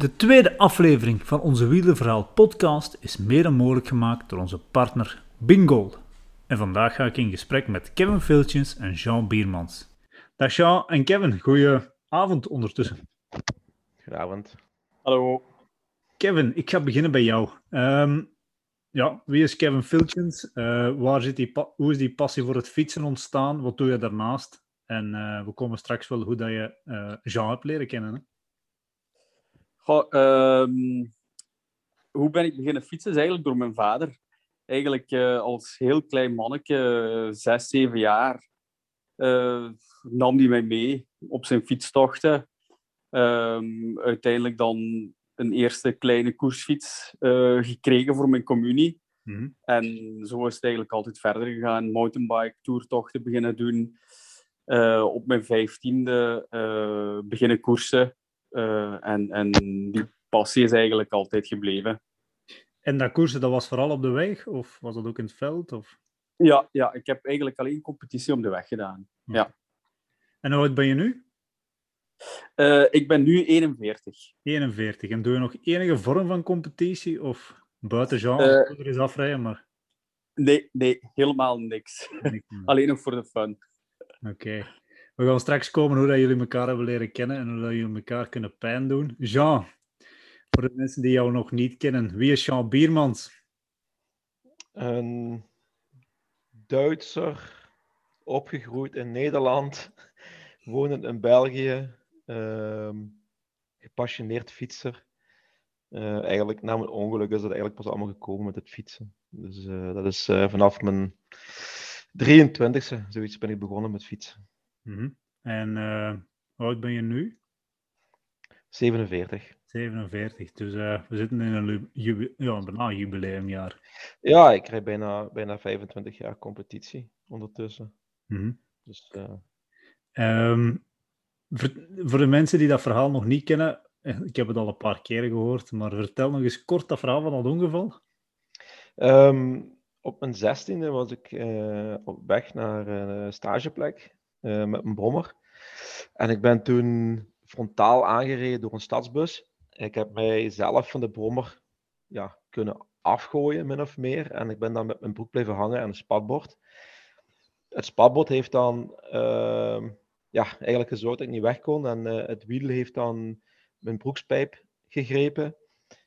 De tweede aflevering van onze Wielerverhaal podcast is mede mogelijk gemaakt door onze partner Bingo. En vandaag ga ik in gesprek met Kevin Viltjens en Jean Biermans. Dag Jean en Kevin, goeie avond ondertussen. Goedenavond. Hallo. Kevin, ik ga beginnen bij jou. Ehm, ja, wie is Kevin Filtjens? Uh, waar zit die hoe is die passie voor het fietsen ontstaan? Wat doe je daarnaast? En uh, we komen straks wel hoe dat je uh, Jean hebt leren kennen. Hè? Goh, um, hoe ben ik beginnen fietsen? is eigenlijk door mijn vader. Eigenlijk als heel klein manneke, zes, zeven jaar, nam hij mij mee op zijn fietstochten. Um, uiteindelijk dan een eerste kleine koersfiets uh, gekregen voor mijn communie. Mm En zo is het eigenlijk altijd verder gegaan. Mountainbike, toertochten beginnen doen. Uh, op mijn vijftiende uh, beginnen koersen. En, en die passie is eigenlijk altijd gebleven. En dat koersen, dat was vooral op de weg? Of was dat ook in het veld? Of? Ja, ja, ik heb eigenlijk alleen competitie op de weg gedaan. Ja. En hoe oud ben je nu? Uh, ik ben nu 41. 41. En doe je nog enige vorm van competitie? Of buiten genre, uh, er is afrijden, maar... Nee, nee, helemaal niks. Alleen nog voor de fun. Oké. We gaan straks komen hoe dat jullie elkaar hebben leren kennen en hoe dat jullie elkaar kunnen pijn doen. Jean, voor de mensen die jou nog niet kennen, wie is Jean Biermans? Een Duitser, opgegroeid in Nederland, wonend in België, Ehm, gepassioneerd fietser. Uh, eigenlijk na mijn ongeluk is dat eigenlijk pas allemaal gekomen met het fietsen. Dus uh, dat is uh, vanaf mijn 23e, zoiets ben ik begonnen met fietsen. Mm -hmm. En hoe oud ben je nu? 47. 47, dus we zitten in een ja, bijna jubileumjaar. Ja, ik krijg bijna, bijna 25 jaar competitie ondertussen. Mm -hmm. Dus, um, voor, voor de mensen die dat verhaal nog niet kennen, eh, ik heb het al een paar keer gehoord, maar vertel nog eens kort dat verhaal van dat ongeval. Um, op mijn zestiende was ik uh, op weg naar een stageplek uh, met een brommer. En ik ben toen frontaal aangereden door een stadsbus. Ik heb mij zelf van de brommer ja, kunnen afgooien, min of meer. En ik ben dan met mijn broek blijven hangen aan een spatbord. Het spatbord heeft dan uh, ja, eigenlijk gezorgd dat ik niet weg kon. En uh, het wiel heeft dan mijn broekspijp gegrepen.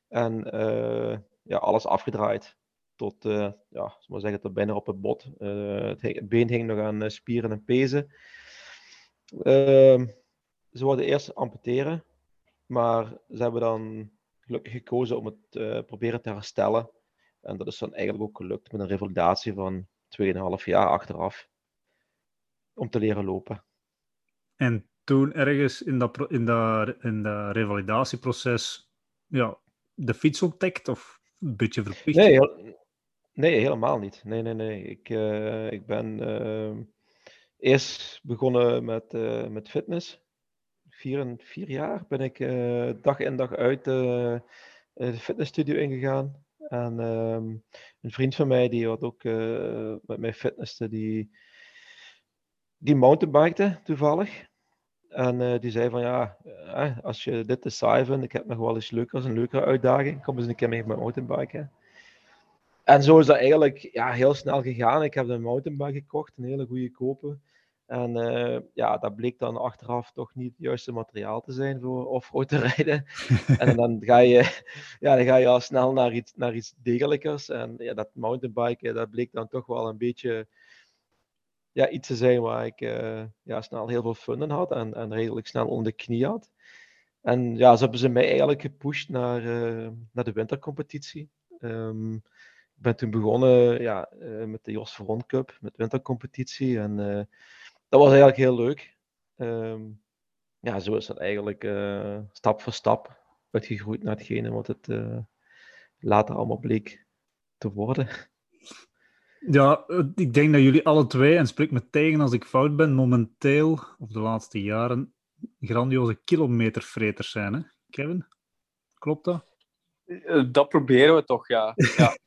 En uh, ja, alles afgedraaid. Tot, uh, ja, maar zeggen, tot bijna op het bot. Het, het, been hing nog aan spieren en pezen. Ehm, ze wilden eerst amputeren. Maar ze hebben dan gelukkig gekozen om het proberen te herstellen. En dat is dan eigenlijk ook gelukt met een revalidatie van 2,5 jaar achteraf. Om te leren lopen. En toen ergens in dat, in dat, in dat revalidatieproces ja, de fiets ontdekt of een beetje verplicht? Nee, nee helemaal niet. Nee, nee, nee. Ik, uh, ik ben uh, eerst begonnen met, uh, met fitness. Vier, vier jaar ben ik dag in dag uit de fitnessstudio ingegaan. En ehm, een vriend van mij, die had ook met mij fitnessen, die, die mountainbikte toevallig. En die zei van ja, als je dit te saai vindt, ik heb nog wel eens leuker, een leukere uitdaging. Kom eens een keer mee met mountainbiken. En zo is dat eigenlijk ja, heel snel gegaan. Ik heb een mountainbike gekocht, een hele goede kopen. En uh, ja, dat bleek dan achteraf toch niet het juiste materiaal te zijn voor off-road te rijden. en dan ga je, ja, dan ga je al snel naar iets, naar iets degelijkers. En ja, dat mountainbiken, dat bleek dan toch wel een beetje ja, iets te zijn waar ik uh, ja, snel heel veel fun in had en, en redelijk snel onder de knie had. En ja, ze hebben ze mij eigenlijk gepusht naar, naar de wintercompetitie. Um, ben toen begonnen ja, uh, met de Jos Veron Cup, met wintercompetitie. En dat was eigenlijk heel leuk. Um, ja, zo is dat eigenlijk stap voor stap uitgegroeid naar hetgene wat het later allemaal bleek te worden. Ja, ik denk dat jullie alle twee, en spreek me tegen als ik fout ben, momenteel, of de laatste jaren, grandioze kilometervreters zijn, hè? Kevin? Klopt dat? Eh, dat proberen we toch, ja. ja.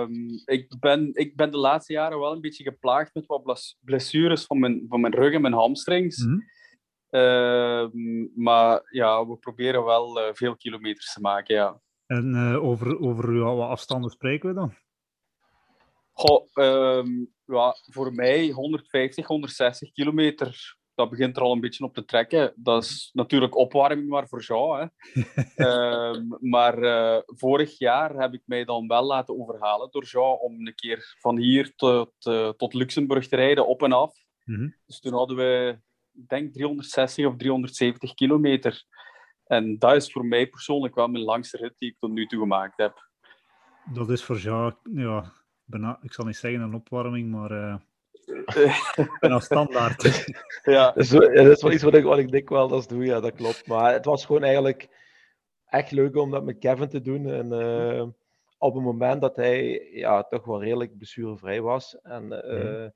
um, ik, ben, ik ben de laatste jaren wel een beetje geplaagd met wat blessures van mijn, van mijn rug en mijn hamstrings. Mm -hmm. Ehm, maar ja, we proberen wel eh, veel kilometers te maken, ja. En eh, over, over ja, wat afstanden spreken we dan? Goh, ehm, ja, voor mij 150, 160 kilometer, dat begint er al een beetje op te trekken. Dat is natuurlijk opwarming maar voor jou. Hè. Ehm, maar eh, vorig jaar heb ik mij dan wel laten overhalen door jou om een keer van hier tot, eh, tot Luxemburg te rijden, op en af. Mhm. Dus toen hadden we, ik denk 360 of 370 kilometer. En dat is voor mij persoonlijk wel mijn langste rit die ik tot nu toe gemaakt heb. Dat is voor jou, ja, bijna, ik zal niet zeggen een opwarming, maar eh bijna standaard. Ja, Dat is, zo- ja, dat is wel iets wat ik, wat ik dikwijls doe, ja, dat klopt. Maar het was gewoon eigenlijk echt leuk om dat met Kevin te doen. En eh, op het moment dat hij ja, toch wel redelijk blessurevrij was. En, eh,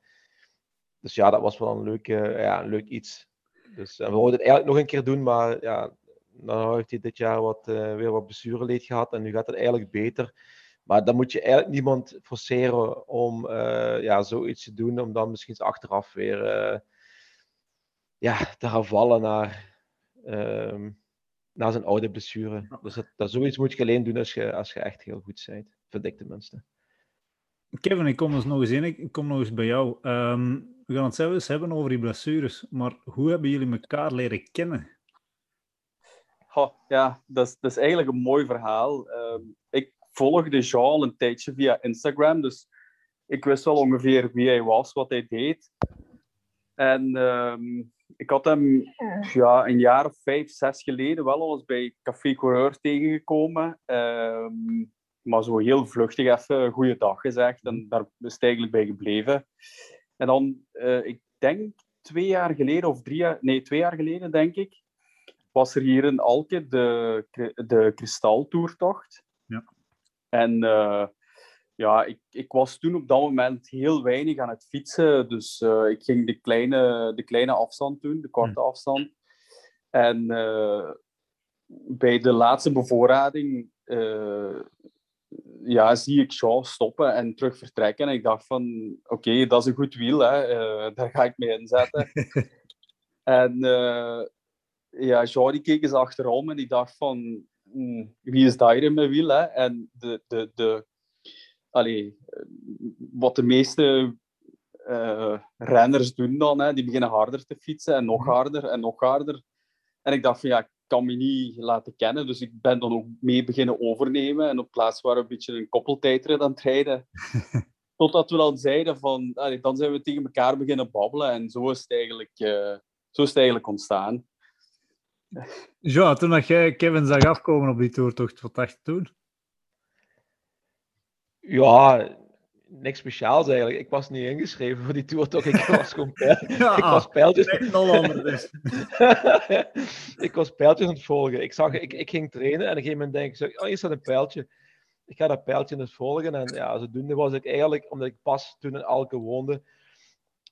Dus ja, dat was wel een leuk, ja, een leuk iets. Dus, en we wilden het eigenlijk nog een keer doen, maar ja, dan heeft hij dit jaar wat, eh, weer wat blessureleed gehad. En nu gaat het eigenlijk beter. Maar dan moet je eigenlijk niemand forceren om eh, ja, zoiets te doen, om dan misschien achteraf weer eh, ja, te gaan vallen naar, ehm, naar zijn oude blessure. Dus dat, dat, zoiets moet je alleen doen als je, als je echt heel goed bent. Vind ik tenminste. Kevin, ik kom dus nog eens in. Ik kom nog eens bij jou. Ehm, we gaan het zelf eens hebben over die blessures. Maar hoe hebben jullie elkaar leren kennen? Goh, ja dat, is, dat is eigenlijk een mooi verhaal. Ehm, ik volgde Jean al een tijdje via Instagram, dus ik wist wel ongeveer wie hij was, wat hij deed. En ehm, ik had hem ja, een jaar of vijf, zes geleden wel al eens bij Café Coureur tegengekomen. Ehm, maar zo heel vluchtig even een goede dag gezegd en daar is het eigenlijk bij gebleven. En dan, eh, ik denk twee jaar geleden, of drie jaar, nee, twee jaar geleden denk ik, was er hier in Alke de, de Kristaltoertocht. Ja. En eh, ja, ik, ik was toen op dat moment heel weinig aan het fietsen. Dus eh, ik ging de kleine, de kleine afstand doen, de korte afstand. En eh, bij de laatste bevoorrading ja, zie ik Jean stoppen en terug vertrekken. En ik dacht van, oké, dat is een goed wiel, hè. daar ga ik mee inzetten. en ja, die keek eens achterom en die dacht van, "Hmm, wie is daar in mijn wiel? Hè? En de, de, de, allee, wat de meeste eh, renners doen dan, hè, die beginnen harder te fietsen en nog harder en nog harder. En ik dacht van ja, ik kan me niet laten kennen, dus ik ben dan ook mee beginnen overnemen. En op plaats waren we een beetje een koppeltijdrit aan het rijden. Totdat we dan zeiden van, allee, dan zijn we tegen elkaar beginnen babbelen en zo is het eigenlijk, eh, zo is het eigenlijk ontstaan. Ja, toen dat jij Kevin zag afkomen op die toertocht, wat dacht je toen? Ja, niks speciaals eigenlijk. Ik was niet ingeschreven voor die tour, toch? Ik was gewoon pijl- Ja, ik was pijltjes. dus. ik was pijltjes aan het volgen. Ik, zag, ik, ik ging trainen en op een gegeven moment denk ik, zo, oh, hier staat een pijltje. Ik ga dat pijltje eens volgen. En ja, zodoende was ik eigenlijk, omdat ik pas toen in Alke woonde,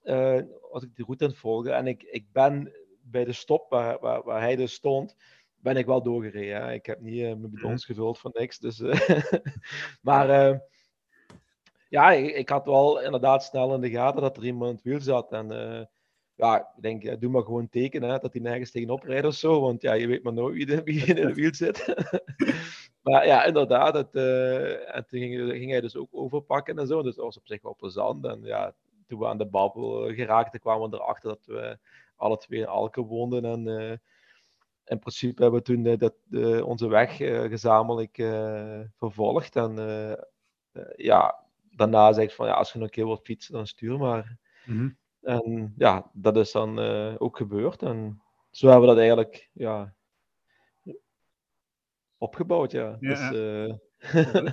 eh, was ik die route aan het volgen. En ik, ik ben bij de stop waar, waar, waar hij dus stond, ben ik wel doorgereden. hè. Ik heb niet eh, mijn bidons gevuld voor niks. Dus, eh, maar eh, ja, ik, ik had wel inderdaad snel in de gaten dat er iemand in het wiel zat. En eh, ja, ik denk, doe maar gewoon tekenen hè, dat hij nergens tegenop rijdt of zo. Want ja, je weet maar nooit wie, wie in het wiel zit. maar ja, inderdaad. Het, en toen ging, ging hij dus ook overpakken en zo. Dus dat was op zich wel plezant. En ja, toen we aan de babbel geraakten, kwamen we erachter dat we alle twee in Alke woonden. En eh, in principe hebben we toen eh, dat, eh, onze weg eh, gezamenlijk eh, vervolgd. En eh, eh, ja, daarna zeg ik van ja, als je nog een keer wilt fietsen, dan stuur maar. Mhm. En ja, dat is dan eh, ook gebeurd. En zo hebben we dat eigenlijk ja, opgebouwd. Ja. Ja, dus, eh,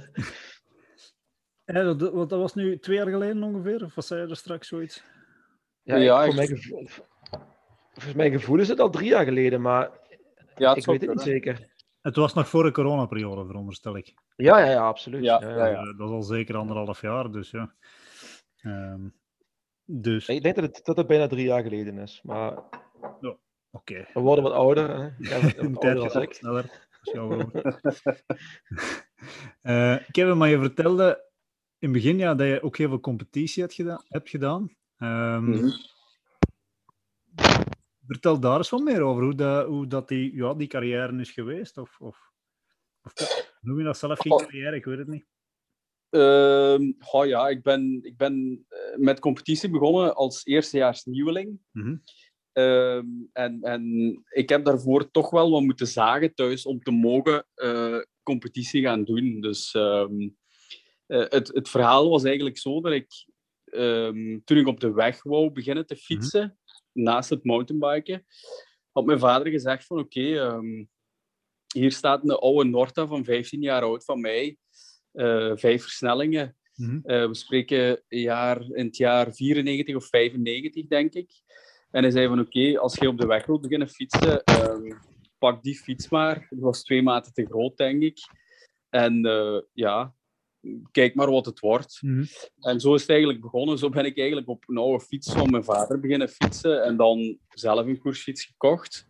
Ja, dat, dat was nu twee jaar geleden ongeveer, of was zei er straks zoiets? ja, Ja, ik- ik- voor, mijn gevoel, volgens mijn gevoel is het al drie jaar geleden, maar Ja, het ik weet het niet zeker. Het was nog voor de coronaperiode, veronderstel ik. Ja, ja, ja, absoluut. Ja, Ja, ja, ja. Eh, dat is al zeker anderhalf jaar, dus ja. Ehm, dus, Ik denk dat het, dat het bijna drie jaar geleden is. Maar oké. we worden wat ouder. Hè? Een ouder tijd als gaat ik. sneller. Eh, Kevin, maar je vertelde in het begin ja, dat je ook heel veel competitie had gedaan, hebt gedaan. Ehm, Mhm. Vertel daar eens wat meer over, hoe, dat, hoe dat die, ja, die carrière is geweest. Of, of, of noem je dat zelf geen carrière? Ik weet het niet. Uh, oh ja, ik ben, ik ben eh, met competitie begonnen als eerstejaars nieuweling. Mhm. Ehm, en, en ik heb daarvoor toch wel wat moeten zagen thuis om te mogen eh, competitie gaan doen. Dus ehm, eh, het, het verhaal was eigenlijk zo dat ik toen ik op de weg wou beginnen te fietsen, naast het mountainbiken, had mijn vader gezegd van oké, hier staat een oude Norta van 15 jaar oud van mij, eh, vijf versnellingen. Mhm. we spreken jaar, in het jaar 94 of 95, denk ik. En hij zei van oké, als je op de weg wilt beginnen fietsen, ehm, pak die fiets maar. Het was twee maten te groot, denk ik. En uh, ja, kijk maar wat het wordt. Mhm. En zo is het eigenlijk begonnen. Zo ben ik eigenlijk op een oude fiets van mijn vader beginnen fietsen en dan zelf een koersfiets gekocht.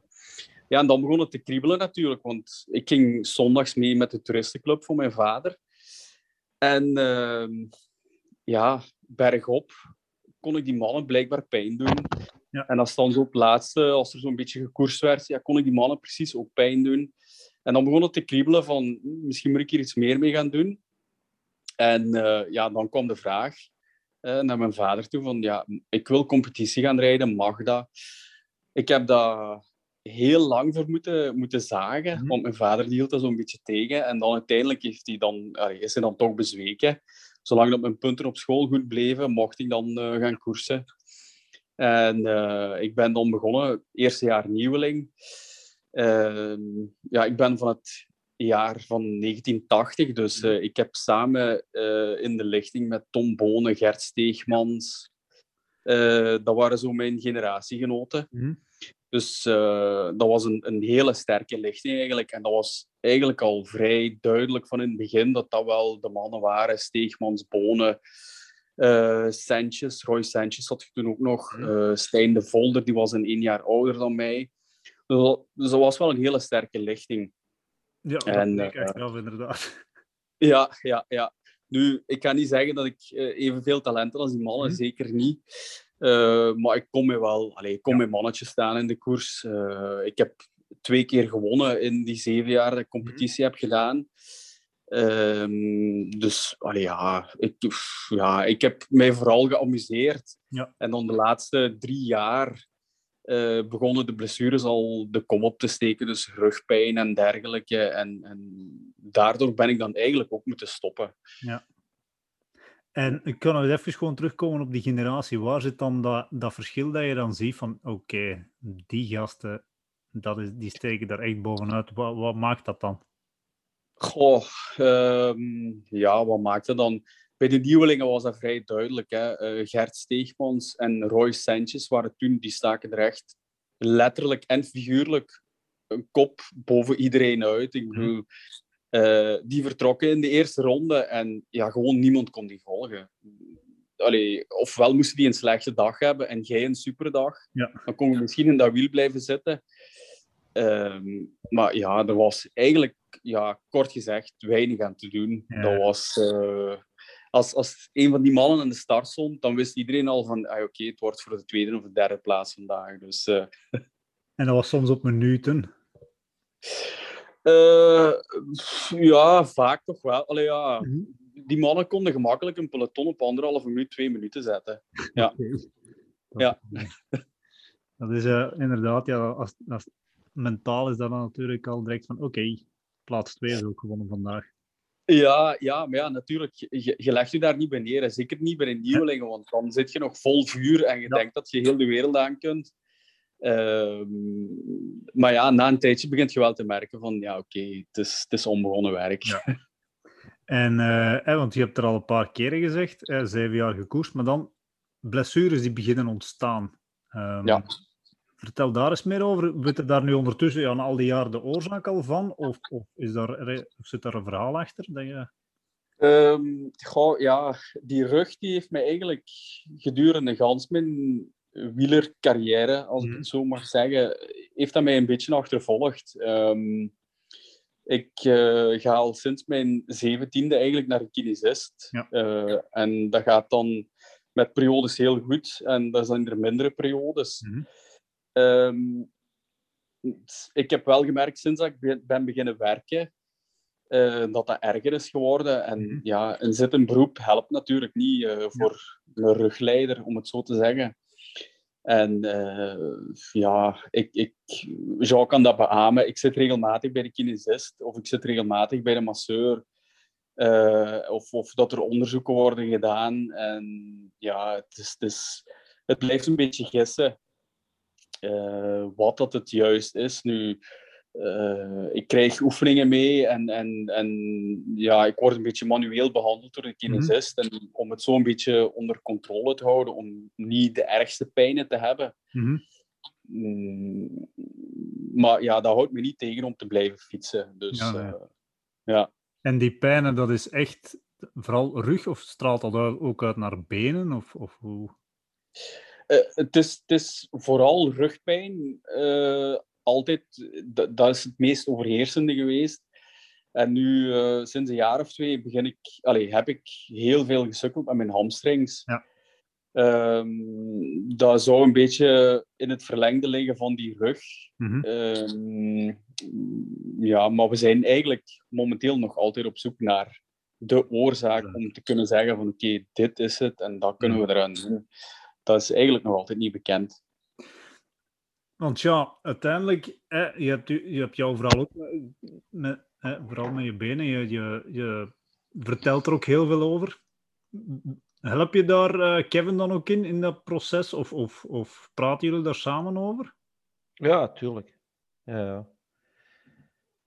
Ja, en dan begon het te kriebelen natuurlijk, want ik ging zondags mee met de toeristenclub van mijn vader. En uh, ja, bergop kon ik die mannen blijkbaar pijn doen. Ja. En als dan zo op laatste, als er zo'n beetje gekoerst werd, ja, kon ik die mannen precies ook pijn doen. En dan begon het te kriebelen van, misschien moet ik hier iets meer mee gaan doen. En uh, ja, dan kwam de vraag uh, naar mijn vader toe van, ja, ik wil competitie gaan rijden, mag dat? Ik heb dat heel lang voor moeten, moeten zagen, Mhm. want mijn vader hield dat zo'n beetje tegen. En dan uiteindelijk heeft hij dan, is hij dan toch bezweken. Zolang dat mijn punten op school goed bleven, mocht ik dan eh, gaan koersen. En eh, ik ben dan begonnen, eerste jaar nieuweling. Ja, ik ben van het jaar van 1980, dus eh, ik heb samen eh, in de lichting met Tom Bonen, Gert Steegmans, eh, dat waren zo mijn generatiegenoten. Mhm. Dus dat was een, een hele sterke lichting eigenlijk. En dat was eigenlijk al vrij duidelijk van in het begin dat dat wel de mannen waren. Steegmans, Bonen, Sanchez, Roy Sanchez had je toen ook nog. Mhm. Stijn de Volder, die was een één jaar ouder dan mij. Dus dat, dus dat was wel een hele sterke lichting. Ja, dat En, bleek eh, achteraf inderdaad. Ja, ja, ja. Nu, ik kan niet zeggen dat ik eh, evenveel talent had als die mannen, Mhm. zeker niet. Eh, maar ik kon me wel, allee, ik kon met mannetjes staan in de koers. Eh, ik heb twee keer gewonnen in die zeven jaar dat ik competitie heb gedaan. Ehm, dus allee, ja, ik, ja, ik heb mij vooral geamuseerd. Ja. En dan de laatste drie jaar eh, begonnen de blessures al de kom op te steken, dus rugpijn en dergelijke. En, en daardoor ben ik dan eigenlijk ook moeten stoppen. En ik kan nog even gewoon terugkomen op die generatie. Waar zit dan dat, dat verschil dat je dan ziet van, oké, die gasten, dat is, die steken daar echt bovenuit. Wat, wat maakt dat dan? Goh, ehm, ja, wat maakte dan? Bij de nieuwelingen was dat vrij duidelijk. Hè? Eh, Gert Steegmans en Roy Sanchez waren toen, die staken er echt letterlijk en figuurlijk een kop boven iedereen uit. Ik bedoel, eh, die vertrokken in de eerste ronde en ja, gewoon niemand kon die volgen. Allee, ofwel moesten die een slechte dag hebben en jij een superdag. Ja. Dan kon je misschien in dat wiel blijven zitten. Ehm, maar ja, er was eigenlijk, ja, kort gezegd, weinig aan te doen. Ja. Dat was, eh, als, als een van die mannen in de start stond, dan wist iedereen al van, ah, oké, het wordt voor de tweede of de derde plaats vandaag. Dus eh, En dat was soms op minuten. eh, ja, vaak toch wel. Allee, ja, Mhm. die mannen konden gemakkelijk een peloton op anderhalve minuut, twee minuten zetten. Ja. Dat, Ja. Dat is eh, inderdaad, ja, als, als, mentaal is dat dan natuurlijk al direct van, oké, plaats 2 is ook gewonnen vandaag. Ja, ja, maar ja, natuurlijk, je, je legt je daar niet bij neer. hè. Zeker niet bij een nieuweling, want dan zit je nog vol vuur en je Ja. denkt dat je heel de wereld aan kunt. Ehm, maar ja, na een tijdje begint je wel te merken van, ja, oké, het, is, het is onbegonnen werk. Ja. En, eh, eh, want je hebt er al een paar keren gezegd, eh, zeven jaar gekoerst, maar dan blessures die beginnen ontstaan. Ehm, Ja. Vertel daar eens meer over. Weet daar nu ondertussen ja, na al die jaren de oorzaak al van? Of, of, is daar, zit daar een verhaal achter? Dat je... Ehm, goh, ja, die rug die heeft mij eigenlijk gedurende gans mijn wielercarrière, als ik Mhm. het zo mag zeggen, heeft dat mij een beetje achtervolgd. Ehm, ik eh, ga al sinds mijn zeventiende eigenlijk naar een kinesist. Ja. Eh, en dat gaat dan met periodes heel goed en dat zijn er mindere periodes. Mhm. Ehm, ik heb wel gemerkt sinds dat ik ben beginnen werken, uh, dat dat erger is geworden. En mm ja, een zittend beroep helpt natuurlijk niet uh, voor een rugleider, om het zo te zeggen. En uh, ja, ik, ik, Jean kan dat beamen. Ik zit regelmatig bij de kinesist of ik zit regelmatig bij de masseur. of, of dat er onderzoeken worden gedaan. En ja, het, is, het, is, het blijft een beetje gissen wat dat het juist is. Nu, uh, ik krijg oefeningen mee en, en, en ja, ik word een beetje manueel behandeld door de mhm. kinesist. Mm En om het zo een beetje onder controle te houden, om niet de ergste pijnen te hebben. Mhm. Mm maar ja, dat houdt me niet tegen om te blijven fietsen. Dus, ja, uh, ja. En die pijnen, dat is echt vooral rug of straalt dat ook uit naar benen? Of, of hoe? Uh, het, is, het is vooral rugpijn altijd, dat, is het meest overheersende geweest. En nu, uh, sinds een jaar of twee, begin ik, allez, heb ik heel veel gesukkeld met mijn hamstrings. Ja. Um, dat zou een beetje in het verlengde liggen van die rug. Mm -hmm. ja, maar we zijn eigenlijk momenteel nog altijd op zoek naar de oorzaak om te kunnen zeggen van oké, dit is het en dat kunnen we eraan doen. Dat is eigenlijk nog altijd niet bekend. Want ja, uiteindelijk, hè, je, hebt, je hebt jou vooral ook met, hè, vooral met je benen, je, je, je vertelt er ook heel veel over. Help je daar uh, Kevin dan ook in, in dat proces? Of, of, of praten jullie daar samen over? Ja, tuurlijk. Ja, ja,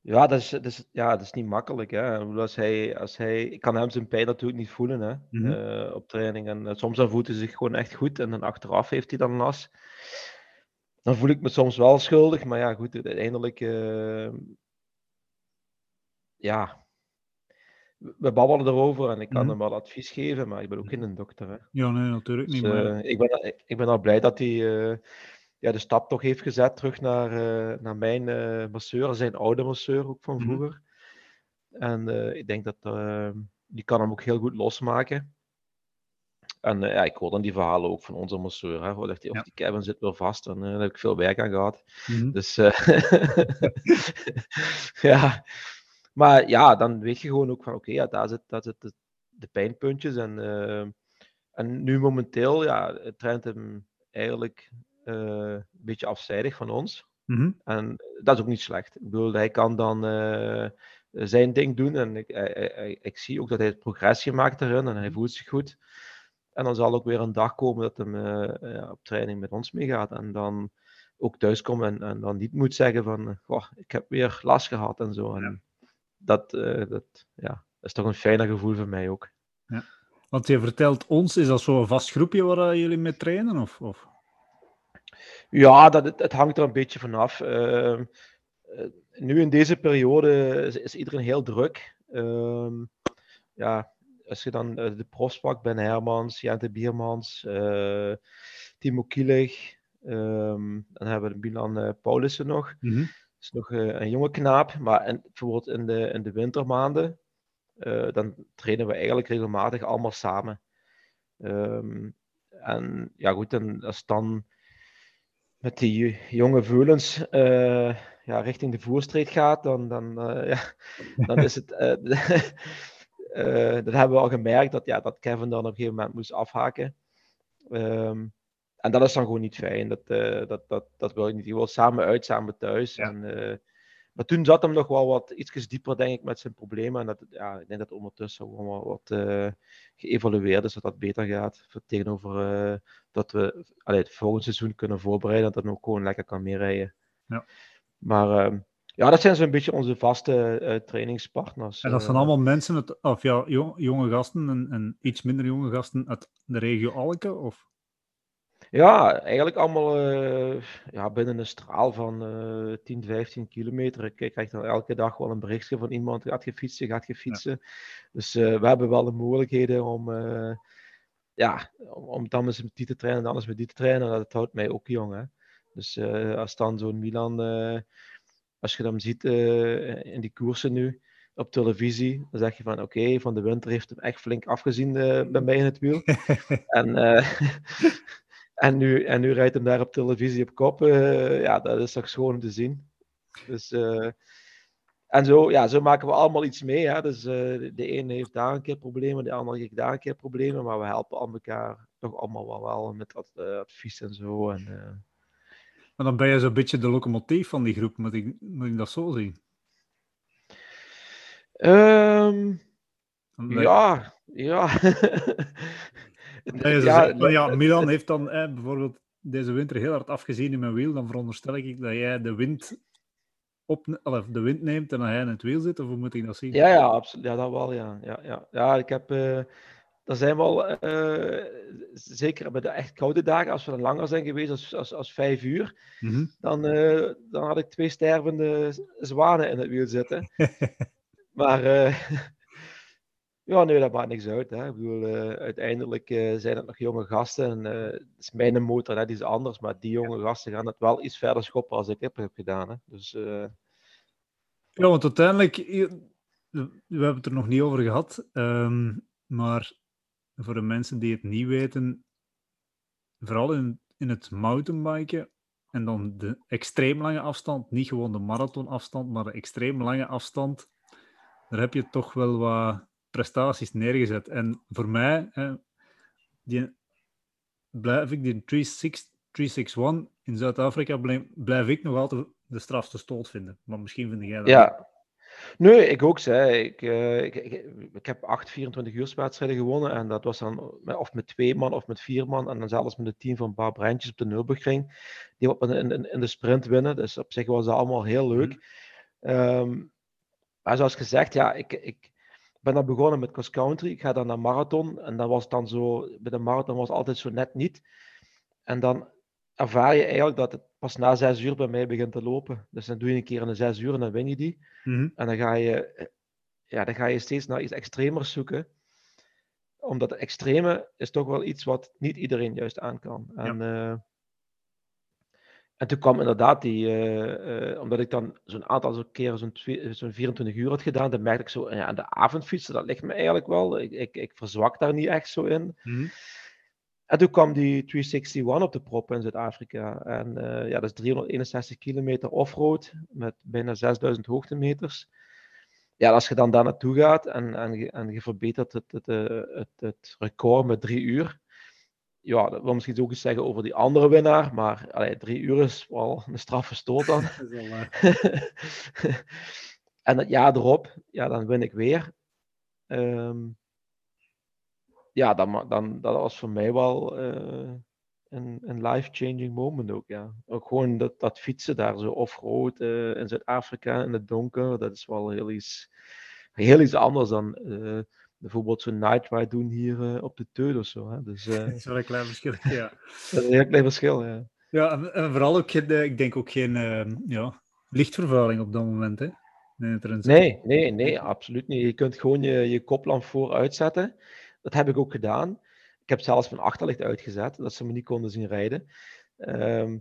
dat is, dat is, ja, dat is niet makkelijk. Hè. Als hij, als hij, ik kan hem zijn pijn natuurlijk niet voelen hè, mm -hmm. uh, op training. En uh, soms dan voelt hij zich gewoon echt goed en dan achteraf heeft hij dan last dan voel ik me soms wel schuldig, maar ja, goed, uiteindelijk, uh, ja, we babbelen erover en ik kan mm hem wel advies geven, maar ik ben ook geen dokter. Hè. Ja, nee, natuurlijk niet. Dus, maar... ik, ben, ik ben al blij dat hij ja, de stap toch heeft gezet terug naar, uh, naar mijn masseur, zijn oude masseur ook van mhm. vroeger. Mm En ik denk dat die kan hem ook heel goed losmaken. En uh, ja, ik hoor dan die verhalen ook van onze masseur. Hè. Of, die, of die Kevin zit weer vast. En uh, daar heb ik veel werk aan gehad. Mm-hmm. Dus uh, ja. Maar ja, dan weet je gewoon ook van oké, okay, ja, daar zit, daar zit de, de pijnpuntjes. En, en nu momenteel, ja, traint hem eigenlijk een beetje afzijdig van ons. Mm-hmm. En dat is ook niet slecht. Ik bedoel, hij kan dan zijn ding doen. En ik, ik, ik, zie ook dat hij progressie maakt erin en hij voelt zich goed. En dan zal ook weer een dag komen dat hij uh, ja, op training met ons meegaat. En dan ook thuiskomt en, en dan niet moet zeggen van, goh, ik heb weer last gehad en zo. En ja. dat, uh, dat, ja, is toch een fijner gevoel voor mij ook. Ja. Want je vertelt ons, is dat zo'n vast groepje waar jullie mee trainen? Of, of? Ja, dat, het, het, hangt er een beetje vanaf. Uh, nu in deze periode is, is iedereen heel druk. Ehm, ja, als je dan uh, de profs pakt, Ben Hermans, Jente Biermans, uh, Timo Kielig, um, dan hebben we Milan Paulussen nog. Mm -hmm. Dat is nog een jonge knaap, maar in, bijvoorbeeld in de, in de wintermaanden, dan trainen we eigenlijk regelmatig allemaal samen. Um, en ja goed, en als dan met die jonge veulens ja, richting de voerstreed gaat, dan, dan, ja, dan is het uh, dat hebben we al gemerkt dat, ja, dat Kevin dan op een gegeven moment moest afhaken. Um, en dat is dan gewoon niet fijn. Dat, dat, dat, dat wil ik niet. Je wil samen uit, samen thuis. Ja. En, maar toen zat hem nog wel wat iets dieper, denk ik, met zijn problemen. En dat, ja, ik denk dat ondertussen gewoon wel wat geëvalueerd is, dat dat beter gaat. Tegenover dat we allee, het volgende seizoen kunnen voorbereiden. Dat hij ook gewoon lekker kan meerijden. Ja. Maar ehm, ja, dat zijn zo'n beetje onze vaste uh, trainingspartners. En dat zijn uh, allemaal mensen, uit, of ja, jong, jonge gasten en, en, iets minder jonge gasten uit de regio Alke? Of? Ja, eigenlijk allemaal uh, ja, binnen een straal van 10, 15 kilometer. Ik krijg dan elke dag wel een berichtje van iemand, gaat je fietsen, gaat je fietsen. Ja. Dus we hebben wel de mogelijkheden om, ja, om, om dan eens met die te trainen en dan eens met die te trainen. Dat houdt mij ook jong. Hè? Dus als dan zo'n Milan als je hem ziet uh, in die koersen nu op televisie, dan zeg je van oké, okay, Van de Winter heeft hem echt flink afgezien uh, bij mij in het wiel. en, uh, En nu, en nu rijdt hem daar op televisie op kop. eh, ja, dat is toch schoon om te zien. Dus, eh, en zo, ja, zo maken we allemaal iets mee. Hè? Dus eh, de, ene heeft daar een keer problemen, de andere heeft daar een keer problemen. Maar we helpen aan elkaar toch allemaal wel, wel met eh, advies en zo. En, Maar dan ben je zo'n beetje de locomotief van die groep, moet ik, moet ik dat zo zien? ben je- ja, ja. dat Ja, Milan heeft dan eh, bijvoorbeeld deze winter heel hard afgezien in mijn wiel, dan veronderstel ik dat jij de wind, op, of de wind neemt en dat hij in het wiel zit, of hoe moet ik dat zien? Ja, ja, absoluut. Ja, dat wel, ja. Ja, ja. ja ik heb... eh er zijn wel... eh, zeker bij de echt koude dagen, als we dan langer zijn geweest als, als, als vijf uur, Mhm. dan, eh, dan had ik twee stervende zwanen in het wiel zitten. Maar... ja, nee, dat maakt niks uit. Hè. Ik bedoel, eh, uiteindelijk eh, zijn het nog jonge gasten. En, eh, het is mijn motor, hè, die is anders. Maar die jonge gasten gaan het wel iets verder schoppen als ik het heb gedaan. Hè. Dus... Ja, want uiteindelijk, we hebben het er nog niet over gehad, ehm, maar voor de mensen die het niet weten, vooral in, in het mountainbiken en dan de extreem lange afstand, niet gewoon de marathonafstand, maar de extreem lange afstand, daar heb je toch wel wat prestaties neergezet. En voor mij, hè, die, blijf ik die 36 361 in Zuid-Afrika, blijf, blijf ik nog altijd de strafste stoot vinden. Maar misschien vind jij dat. Ja. Nee, ik ook. Zei. Ik, eh, ik, ik, ik heb acht 24 uur wedstrijden gewonnen. En dat was dan met, of met twee man of met vier man. En dan zelfs met het team van Bar Brandjes op de Nürburgring. Die op in, in, in de sprint winnen. Dus op zich was dat allemaal heel leuk. Ehm, maar zoals gezegd, ja, ik, ik ben dan begonnen met cross country. Ik ga dan naar marathon. En dat was dan zo, bij de marathon was het altijd zo net niet. En dan ervaar je eigenlijk dat het pas na zes uur bij mij begint te lopen. Dus dan doe je een keer in de zes uur en dan win je die. Mhm. En dan ga je, ja, dan ga je steeds naar iets extremers zoeken. Omdat het extreme is toch wel iets wat niet iedereen juist aan kan. En, eh, en toen kwam inderdaad die, eh, eh, omdat ik dan zo'n aantal zo keren zo'n zo'n 24 uur had gedaan, dan merkte ik zo, ja, aan de avondfietsen, dat ligt me eigenlijk wel. Ik, ik, ik verzwak daar niet echt zo in. Mhm. En toen kwam die 361 op de prop in Zuid-Afrika. En eh, ja, dat is 361 kilometer offroad met bijna 6000 hoogtemeters. Ja, als je dan daar naartoe gaat en, en, je, en je verbetert het, het, eh, het, het record met drie uur. Ja, dat wil misschien ook iets zeggen over die andere winnaar, maar allee, drie uur is wel een straffe stoot dan. En het jaar erop, ja, dan win ik weer. Ehm, ja, dan, dan, dat was voor mij wel eh, een, een life-changing moment ook, ja. Ook gewoon dat, dat fietsen daar zo off-road eh, in Zuid-Afrika in het donker, dat is wel heel iets, heel iets anders dan eh, bijvoorbeeld zo'n night ride doen hier eh, op de Teut of zo. Hè. Dus eh, Dat is wel een klein verschil, ja. dat is een heel klein verschil, ja. Ja, en, en vooral ook, geen, eh, ik denk ook geen eh, ja, lichtvervuiling op dat moment, hè. Nee, Nee, nee, absoluut niet. Je kunt gewoon je, je koplamp vooruit zetten. Dat heb ik ook gedaan. Ik heb zelfs mijn achterlicht uitgezet, dat ze me niet konden zien rijden. Ehm,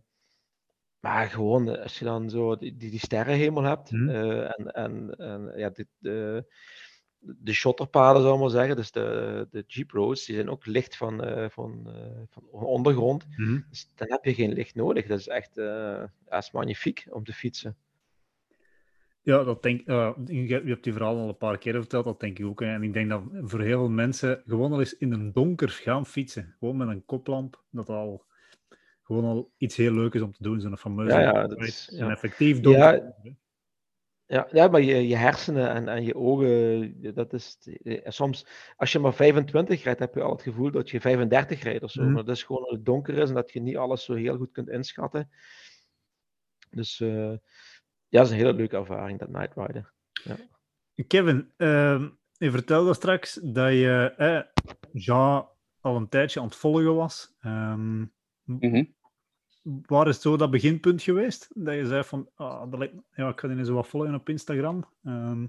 maar gewoon, als je dan zo die, die, sterrenhemel hebt Mhm. en, en, en ja, de, de shotterpaden, zou ik maar zeggen, dus de, de Jeep Roads, die zijn ook licht van, eh, van, eh, van ondergrond. Mhm. Dus dan heb je geen licht nodig. Dat is echt eh, ja, is magnifiek om te fietsen. Ja, dat denk eh, je, je hebt die verhaal al een paar keer verteld, dat denk ik ook. En ik denk dat voor heel veel mensen gewoon al eens in een donker gaan fietsen, gewoon met een koplamp, dat al gewoon al iets heel leuk is om te doen, zo'n fameuze Ja, ja, is- ja. effectief donker. Ja, ja maar je, je hersenen en, en je ogen, dat is. eh, Soms, als je maar 25 rijdt, heb je al het gevoel dat je 35 rijdt of zo. Mhm. Maar dat is gewoon dat het donker is en dat je niet alles zo heel goed kunt inschatten. Dus eh, ja, dat is een hele leuke ervaring, dat night ridden. Kevin, ehm, je vertelde straks dat je eh, Jean al een tijdje aan het volgen was. Ehm, Mhm. Waar is zo dat beginpunt geweest? Dat je zei van, ah, dat lijkt ja, ik ga die eens wat volgen op Instagram. Ehm,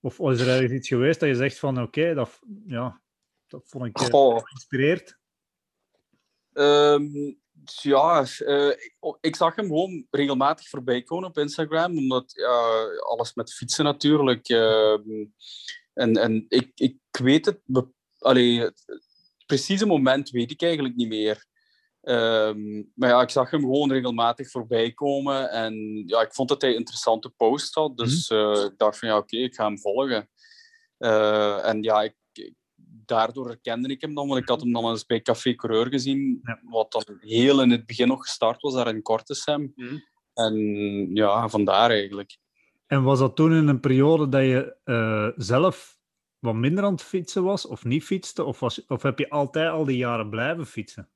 of is er ergens iets geweest dat je zegt van, oké, dat, ja, dat vond ik eh, Goh, geïnspireerd. Ehm, ja, eh, ik, ik zag hem gewoon regelmatig voorbij komen op Instagram, omdat alles met fietsen natuurlijk. ehm, en en ik, ik weet het, allee, het precieze moment weet ik eigenlijk niet meer. Ehm, maar ja, ik zag hem gewoon regelmatig voorbij komen. En ja, ik vond dat hij een interessante post had. Dus uh, ik dacht van ja, oké, ik ga hem volgen. Uh, en ja, ik, daardoor herkende ik hem dan, want ik had hem dan eens bij Café Coureur gezien, ja. wat dan heel in het begin nog gestart was, daar in Kortesem. Mm. En ja, vandaar eigenlijk. En was dat toen in een periode dat je uh, zelf wat minder aan het fietsen was, of niet fietste? Of, was, of heb je altijd al die jaren blijven fietsen?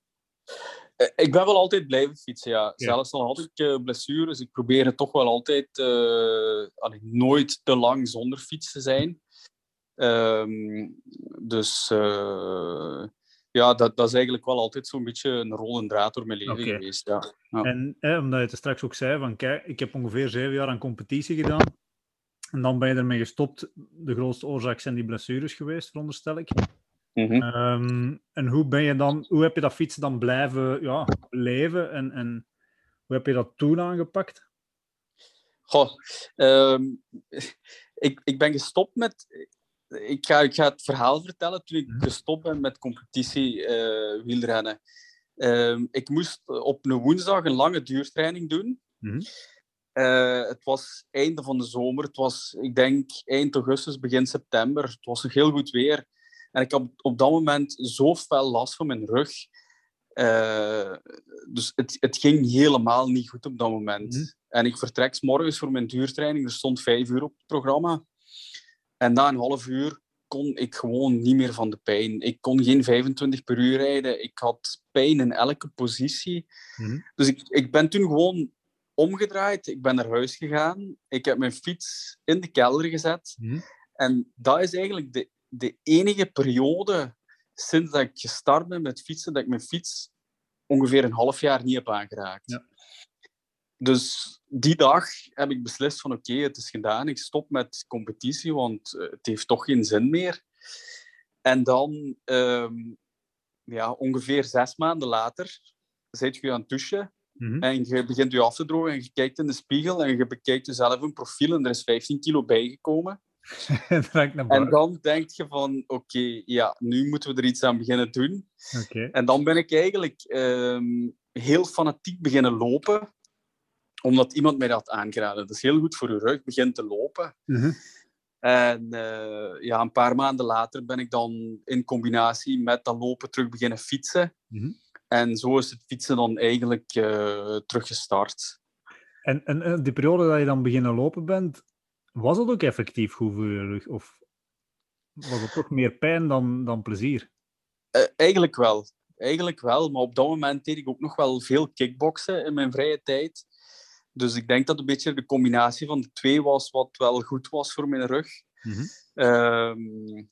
Ik ben wel altijd blijven fietsen, ja. ja. Zelfs al had ik uh, blessures, ik probeer het toch wel altijd uh, allee, nooit te lang zonder fiets te zijn. Um, dus uh, ja, dat, dat is eigenlijk wel altijd zo'n beetje een rol draad door mijn leven okay. geweest. Ja. ja. En eh, omdat je het straks ook zei, van kijk, ik heb ongeveer zeven jaar aan competitie gedaan. En dan ben je ermee gestopt. De grootste oorzaak zijn die blessures geweest, veronderstel ik. Mm -hmm. um, en hoe ben je dan, hoe heb je dat fietsen dan blijven ja, leven en, en hoe heb je dat toen aangepakt? Goh, um, ik, ik ben gestopt met. Ik ga, ik ga het verhaal vertellen toen ik gestopt ben met competitie uh, wielrennen. Um, ik moest op een woensdag een lange duurtraining doen. Mm -hmm. uh, het was einde van de zomer. Het was, ik denk, eind augustus, begin september. Het was nog heel goed weer. En ik had op dat moment zo fel last van mijn rug. Uh, dus het, het ging helemaal niet goed op dat moment. Mm. En ik vertrek 's morgens voor mijn duurtraining. Er stond vijf uur op het programma. En na een half uur kon ik gewoon niet meer van de pijn. Ik kon geen 25 per uur rijden. Ik had pijn in elke positie. Mm. Dus ik, ik ben toen gewoon omgedraaid. Ik ben naar huis gegaan. Ik heb mijn fiets in de kelder gezet. Mm. En dat is eigenlijk de de enige periode sinds dat ik gestart ben met fietsen, dat ik mijn fiets ongeveer een half jaar niet heb aangeraakt. Ja. Dus die dag heb ik beslist van oké, okay, het is gedaan, ik stop met competitie, want eh, het heeft toch geen zin meer. En dan, um, ja, ongeveer zes maanden later, zit je aan het douchen mm -hmm. en je begint je af te drogen en je kijkt in de spiegel en je bekijkt jezelf een profiel en er is 15 kilo bijgekomen. en dan denk je van, oké, okay, ja, nu moeten we er iets aan beginnen doen. Okay. En dan ben ik eigenlijk um, heel fanatiek beginnen lopen, omdat iemand mij dat aangeraden. Dat is heel goed voor je rug, begin te lopen. Mm -hmm. En uh, ja, een paar maanden later ben ik dan in combinatie met dat lopen terug beginnen fietsen. Mm -hmm. En zo is het fietsen dan eigenlijk uh, teruggestart. En, en, en die periode dat je dan beginnen lopen bent, was het ook effectief goed voor je rug? Of was het toch meer pijn dan, dan plezier? Uh, eigenlijk wel. Eigenlijk wel, maar op dat moment deed ik ook nog wel veel kickboksen in mijn vrije tijd. Dus ik denk dat een beetje de combinatie van de twee was wat wel goed was voor mijn rug. Mm -hmm. um,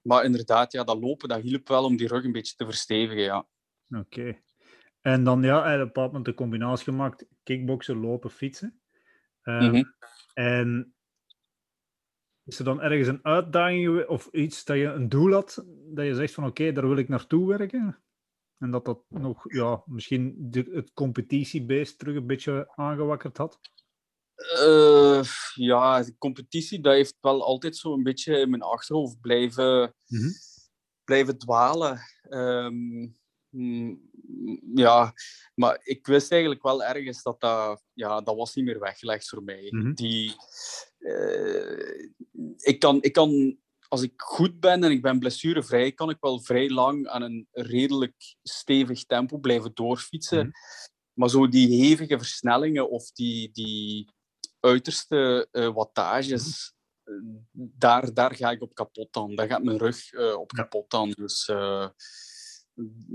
maar inderdaad, ja, dat lopen dat hielp wel om die rug een beetje te verstevigen. Ja. Oké. Okay. En dan ja, op een bepaald moment de combinatie gemaakt: kickboksen, lopen, fietsen. Um, mm -hmm. En is er dan ergens een uitdaging of iets dat je een doel had, dat je zegt van oké, okay, daar wil ik naartoe werken? En dat dat nog, ja, misschien de, het competitiebeest terug een beetje aangewakkerd had? Uh, ja, de competitie, dat heeft wel altijd zo een beetje in mijn achterhoofd blijven, mm -hmm. blijven dwalen. Um, ja, maar ik wist eigenlijk wel ergens dat dat, ja, dat was niet meer weggelegd voor mij. Mm -hmm. Die, uh, ik, kan, ik kan, als ik goed ben en ik ben blessurevrij, kan ik wel vrij lang aan een redelijk stevig tempo blijven doorfietsen. Mm. Maar zo die hevige versnellingen of die, die uiterste uh, wattages, mm. daar, daar ga ik op kapot dan. Daar gaat mijn rug uh, op kapot dan. Dus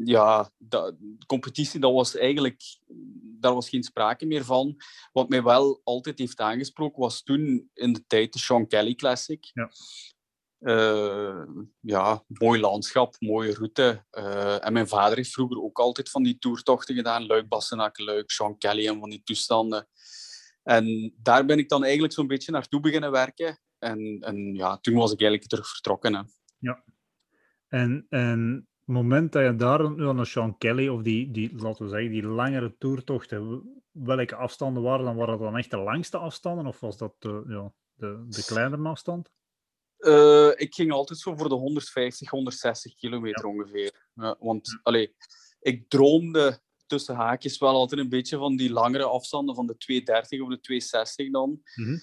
ja, de competitie, dat was eigenlijk, daar was geen sprake meer van. Wat mij wel altijd heeft aangesproken, was toen in de tijd de Sean Kelly Classic. Ja. Uh, ja, mooi landschap, mooie route. Uh, en mijn vader heeft vroeger ook altijd van die toertochten gedaan. Luik, Bassenaken, Luik, Sean Kelly en van die toestanden. En daar ben ik dan eigenlijk zo'n beetje naartoe beginnen werken. En, en ja, toen was ik eigenlijk terug vertrokken. Hè. Ja. En, en moment dat je daar nu aan de Sean Kelly of die, die, laten we zeggen, die langere toertochten, welke afstanden waren dan? Waren dat dan echt de langste afstanden of was dat de, ja, de, de kleinere afstand? Uh, ik ging altijd zo voor de 150, 160 kilometer ja. ongeveer. Ja, want ja. Allee, ik droomde tussen haakjes wel altijd een beetje van die langere afstanden van de 230 of de 260 dan. Mhm.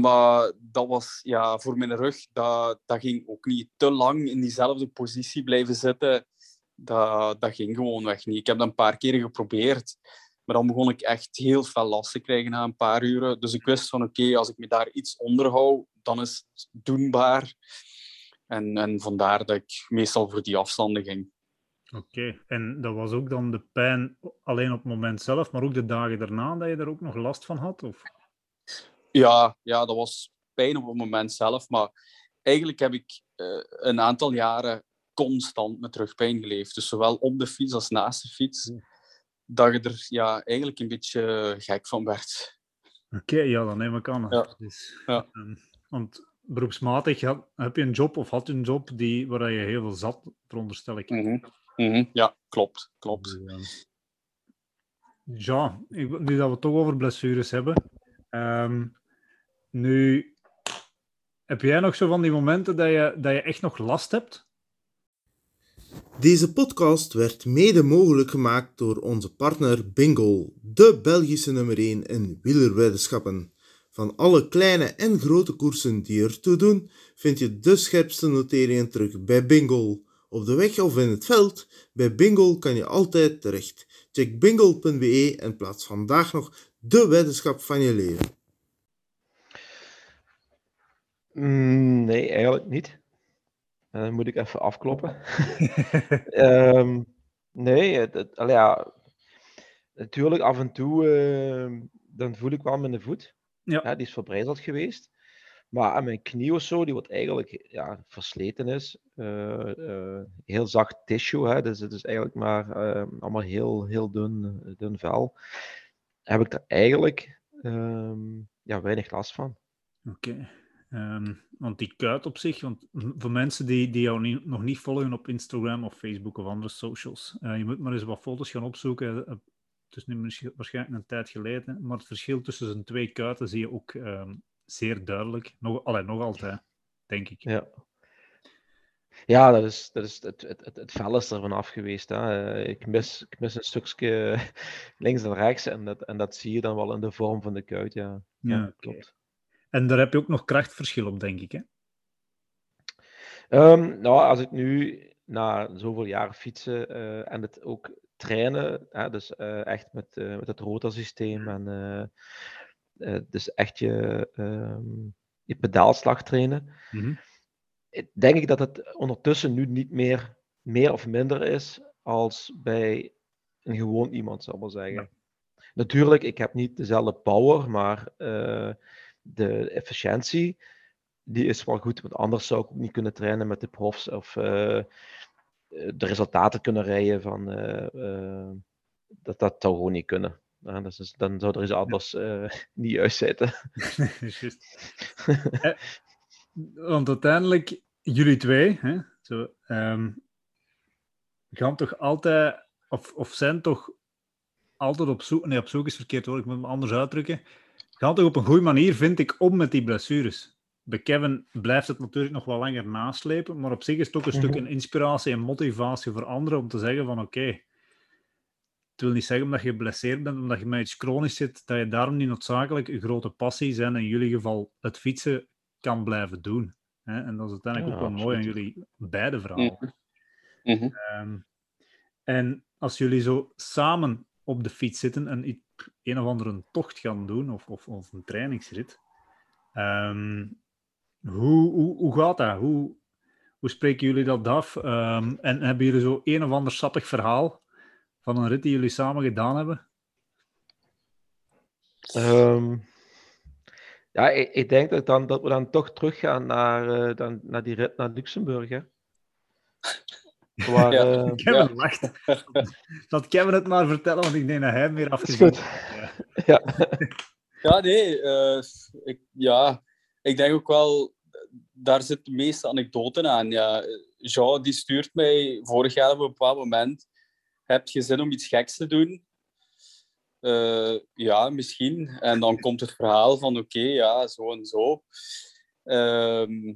Maar dat was ja, voor mijn rug, dat, dat ging ook niet te lang in diezelfde positie blijven zitten. Dat, dat ging gewoon weg niet. Ik heb dat een paar keer geprobeerd. Maar dan begon ik echt heel veel last te krijgen na een paar uren. Dus ik wist van oké, als ik me daar iets onder hou, dan is het doenbaar. En, en vandaar dat ik meestal voor die afstanden ging. Oké, en dat was ook dan de pijn alleen op het moment zelf, maar ook de dagen daarna dat je er ook nog last van had? Of? Ja, ja, dat was pijn op het moment zelf. Maar eigenlijk heb ik eh, een aantal jaren constant met rugpijn geleefd. Dus zowel op de fiets als naast de fiets. Dat je er ja, eigenlijk een beetje gek van werd. Oké, ja, dan neem ik aan. Ja. Dus, Ja. ehm, want beroepsmatig heb je een job of had je een job die, waar je heel veel zat, veronderstel ik. Mhm. Mhm. Ja, klopt. klopt. Dus, ehm, Ja, ik- nu dat we het toch over blessures hebben. ehm, nu, heb jij nog zo van die momenten dat je, dat je echt nog last hebt? Deze podcast werd mede mogelijk gemaakt door onze partner Bingo, de Belgische nummer 1 in wielerweddenschappen. Van alle kleine en grote koersen die ertoe doen, vind je de scherpste noteringen terug bij Bingo. Op de weg of in het veld, bij Bingo kan je altijd terecht. Check bingo.be en plaats vandaag nog de weddenschap van je leven. Mm, nee, eigenlijk niet. En dan moet ik even afkloppen. Ehm, nee, het, het- allee, ja, natuurlijk af en toe ehm, dan voel ik wel mijn voet. Ja. die is verbrijzeld geweest. Maar aan mijn knie of zo, die wat eigenlijk ja, versleten is. eh, eh, heel zacht tissue, hè, dus het is eigenlijk maar ehm, allemaal heel, heel dun, dun vel. Heb ik er eigenlijk ja, weinig last van. Oké. Ehm, want die kuit op zich, want voor mensen die, die jou niet- nog niet volgen op Instagram of Facebook of andere socials, eh, je moet maar eens wat foto's gaan opzoeken. Eh, Het is nu waarschijnlijk een tijd geleden, maar het verschil tussen zijn twee kuiten zie je ook ehm, zeer duidelijk. Nog, allee, nog altijd, denk ik. Ja. Ja, dat is, dat is het, het, het, het vel is er vanaf geweest. Hè. Eh, Ik, mis, ik mis een stukje links en rechts en dat, en dat zie je dan wel in de vorm van de kuit. Ja, Ja, oké. klopt. En daar heb je ook nog krachtverschil op, denk ik. Hè? Ehm, nou, als ik nu na zoveel jaren fietsen eh, en het ook trainen, hè, dus eh, echt met, eh, met het rotorsysteem en dus echt je, ehm, je pedaalslag trainen, Mhm. denk ik dat het ondertussen nu niet meer meer of minder is als bij een gewoon iemand, zal ik maar zeggen. Natuurlijk, ik heb niet dezelfde power, maar de efficiëntie, die is wel goed. Want anders zou ik ook niet kunnen trainen met de profs of eh, eh, de resultaten kunnen rijden van... eh, dat, dat zou gewoon niet kunnen. Ja, dus, dus dan zou er iets anders niet juist zitten. Want uiteindelijk, jullie twee, hè, zo, ehm, gaan toch altijd, of, of zijn toch altijd op zoek, nee, op zoek is verkeerd hoor, ik moet me anders uitdrukken, gaan toch op een goede manier, vind ik, om met die blessures. Bij Kevin blijft het natuurlijk nog wel langer naslepen, maar op zich is het ook een stuk Mhm. een inspiratie en motivatie voor anderen om te zeggen van oké, het wil niet zeggen omdat je geblesseerd bent, omdat je met iets chronisch zit, dat je daarom niet noodzakelijk een grote passie zijn, in jullie geval het fietsen, kan blijven doen. Hè? En dat is uiteindelijk Ja, ook wel mooi aan jullie beide verhalen. Mhm. Ehm, en als jullie zo samen op de fiets zitten en een of andere tocht gaan doen, of, of, of een trainingsrit, ehm, hoe, hoe, hoe gaat dat? Hoe, hoe spreken jullie dat af? Ehm, en hebben jullie zo een of ander sappig verhaal van een rit die jullie samen gedaan hebben? Ehm, ja, ik, ik denk dat, dan, dat we dan toch teruggaan naar, eh, dan, naar die rit naar Luxemburg. Hè? Waar, Ja. eh, Kevin lacht. Laat Kevin het maar vertellen, want ik denk dat hij meer is afgezien goed. Ja. Ja, nee. eh, ik, ja, ik denk ook wel, daar zit de meeste anekdoten aan. Ja. Jean die stuurt mij vorig jaar op een bepaald moment. Heb je zin om iets geks te doen? Eh, ja, misschien. En dan komt het verhaal van oké, ja, zo en zo. Ehm,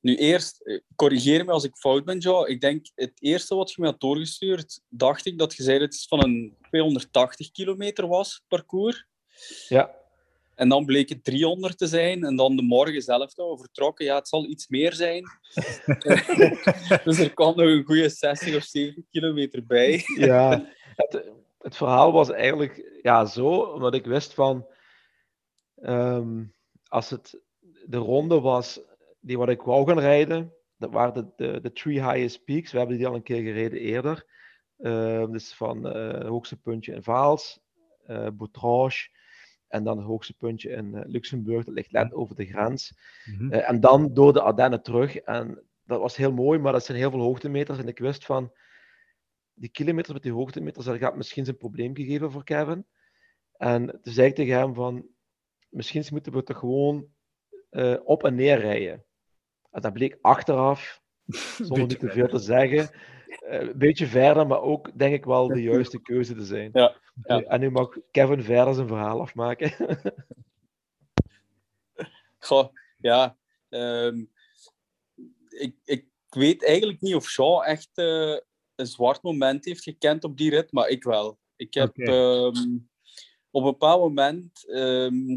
Nu eerst, eh, corrigeer me als ik fout ben, Joe. Ik denk, het eerste wat je me had doorgestuurd, dacht ik dat je zei dat het van een 280 kilometer was, parcours. Ja, En dan bleek het 300 te zijn. En dan de morgen zelf dat we vertrokken. Ja, het zal iets meer zijn. dus er kwam nog een goede 60 of 70 kilometer bij. ja. Het, het verhaal was eigenlijk ja, zo, omdat ik wist van ehm, als het de ronde was die wat ik wou gaan rijden, dat waren de, de, de Three Highest Peaks. We hebben die al een keer gereden eerder. Ehm, dus van het hoogste puntje in Vaals, Boutrange en dan het hoogste puntje in eh, Luxemburg. Dat ligt net over de grens. Mhm. En dan door de Ardennen terug. En dat was heel mooi, maar dat zijn heel veel hoogtemeters. En ik wist van, die kilometers met die hoogtemeters, dat gaat misschien zijn probleem gegeven voor Kevin. En toen zei ik tegen hem van, misschien moeten we toch gewoon op en neer rijden. En dat bleek achteraf, zonder niet te veel te zeggen, eh, een beetje verder, maar ook denk ik wel de juiste keuze te zijn. Ja, ja. En nu mag Kevin verder zijn verhaal afmaken. Goh, ja. ehm, ik, ik weet eigenlijk niet of Jean echt eh, een zwart moment heeft gekend op die rit, maar ik wel. Ik heb ehm, op een bepaald moment, ehm,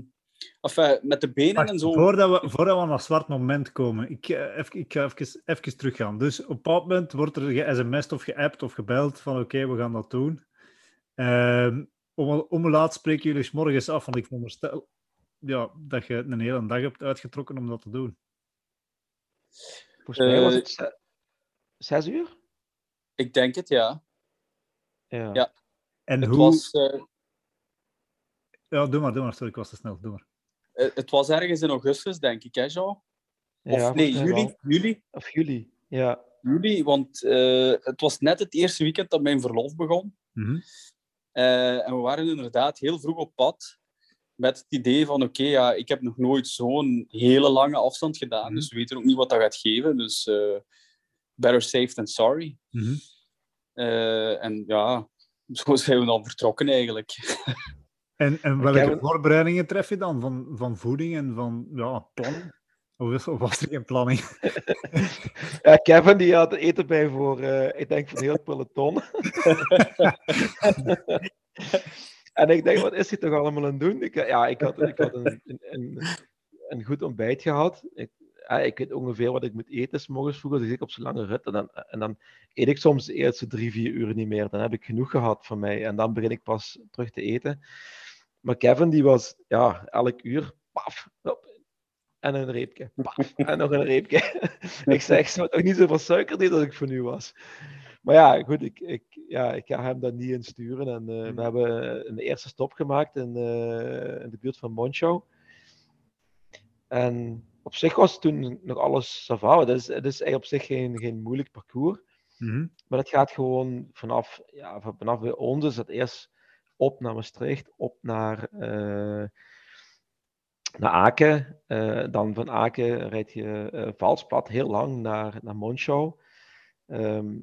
enfin, met de benen Wacht, en zo. voordat, we, voordat we naar het zwart moment komen, ik, eh, even, ik ga even, even teruggaan. Dus op een bepaald moment wordt er ge-sms'd of geappt of gebeld van oké, we gaan dat doen. Ehm, om, om laat spreken jullie 's morgens af? Want ik veronderstel ja, dat je een hele dag hebt uitgetrokken om dat te doen. Volgens mij was Eh, het zes uur? Ik denk het, ja. Ja. Ja. En Het hoe... was, eh, Ja, doe maar, doe maar. Sorry, ik was te snel. Doe maar. Eh, het was ergens in augustus, denk ik, hè, Jean? Of nee, juli, juli. Of juli. Ja. juli, want eh, het was net het eerste weekend dat mijn verlof begon. Mhm. Eh, en we waren inderdaad heel vroeg op pad met het idee van oké, ja, ik heb nog nooit zo'n hele lange afstand gedaan, Mhm. dus we weten ook niet wat dat gaat geven. Dus better safe than sorry. Mhm. En ja, zo zijn we dan vertrokken eigenlijk. En, en welke voorbereidingen tref je dan? Van, van voeding en van ja, planning? Of was er geen planning? ja, Kevin die had eten bij voor, eh, ik denk, voor heel peloton. en ik denk, wat is hij toch allemaal aan het doen? Ik, ja, ik had, ik had een, een, een, een goed ontbijt gehad. Ik, ja, ik weet ongeveer wat ik moet eten, s morgens vroeg, dus ik op zo'n lange rit. En dan, en dan eet ik soms de eerste drie, vier uur niet meer. Dan heb ik genoeg gehad van mij. En dan begin ik pas terug te eten. Maar Kevin, die was, ja, elk uur, paf, hop, en een reepje, paf, en nog een reepje. ik zeg, ze toch niet zoveel suiker in dat ik voor nu was. Maar ja, goed, ik, ik, ja, ik ga hem dat niet insturen. En eh, Mhm. we hebben een eerste stop gemaakt in, eh, in de buurt van Monschau. En op zich was toen nog alles sava. Het is, het is eigenlijk op zich geen, geen moeilijk parcours. Mhm. Maar het gaat gewoon vanaf, ja, van- vanaf bij ons is het eerst op naar Maastricht, op naar, eh, naar Aken. Eh, dan van Aken rijd je eh Valsplat heel lang naar, naar Monschau. Ehm,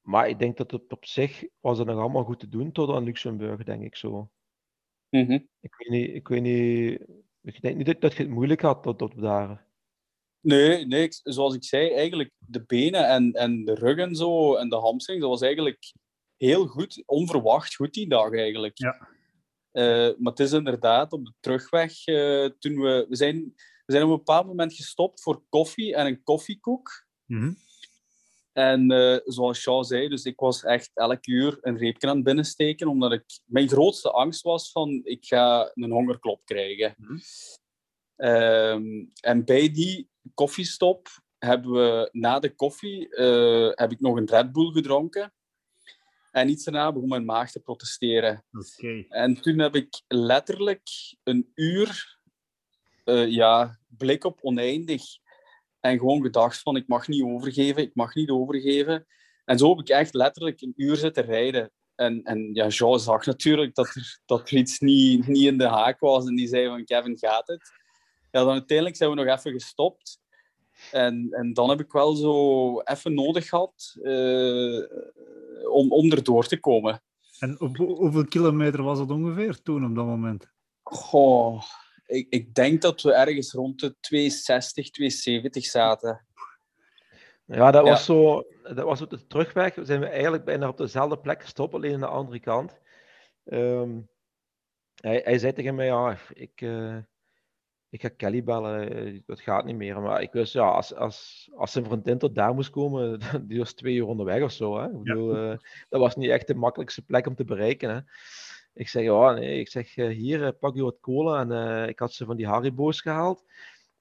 maar ik denk dat het op zich was het nog allemaal goed te doen tot aan Luxemburg, denk ik zo. Mhm. Ik weet niet, ik weet niet, ik denk niet dat, dat je het moeilijk had tot, tot daar. Nee, nee, zoals ik zei, eigenlijk de benen en, en de rug en zo en de hamstring, dat was eigenlijk heel goed, onverwacht goed die dag eigenlijk. Ja. Eh, maar het is inderdaad op de terugweg, eh, toen we, we, zijn, we zijn op een bepaald moment gestopt voor koffie en een koffiekoek. Mhm. En eh, zoals Sean zei, dus ik was echt elk uur een reepje aan het binnensteken, omdat ik, mijn grootste angst was van, ik ga een hongerklop krijgen. Mhm. Ehm, en bij die koffiestop hebben we, na de koffie, heb ik nog een Red Bull gedronken. En iets daarna begon mijn maag te protesteren. Oké. En toen heb ik letterlijk een uur, eh, ja, blik op oneindig. En gewoon gedacht van, ik mag niet overgeven, ik mag niet overgeven. En zo heb ik echt letterlijk een uur zitten rijden. En, en ja, Jean zag natuurlijk dat er, dat er iets niet, niet in de haak was. En die zei van, Kevin, gaat het? Ja, dan uiteindelijk zijn we nog even gestopt. En, en dan heb ik wel zo even nodig gehad eh, om, om erdoor te komen. En op, hoeveel kilometer was het ongeveer toen op dat moment? Goh, ik, ik denk dat we ergens rond de 260, 270 zaten. Ja, dat Ja. was zo. Dat was op de terugweg. We zijn we eigenlijk bijna op dezelfde plek gestopt, alleen aan de andere kant. Ehm, hij, hij zei tegen mij, ja, ik, eh, ik ga Kelly bellen, eh, dat gaat niet meer. Maar ik wist, ja, als, als, als zijn vriendin tot daar moest komen, die was twee uur onderweg of zo. Hè? Ik bedoel, eh, dat was niet echt de makkelijkste plek om te bereiken. Hè? Ik zeg, ja, nee, ik zeg, eh, hier, pak je wat cola. En ik had ze van die Haribo's gehaald.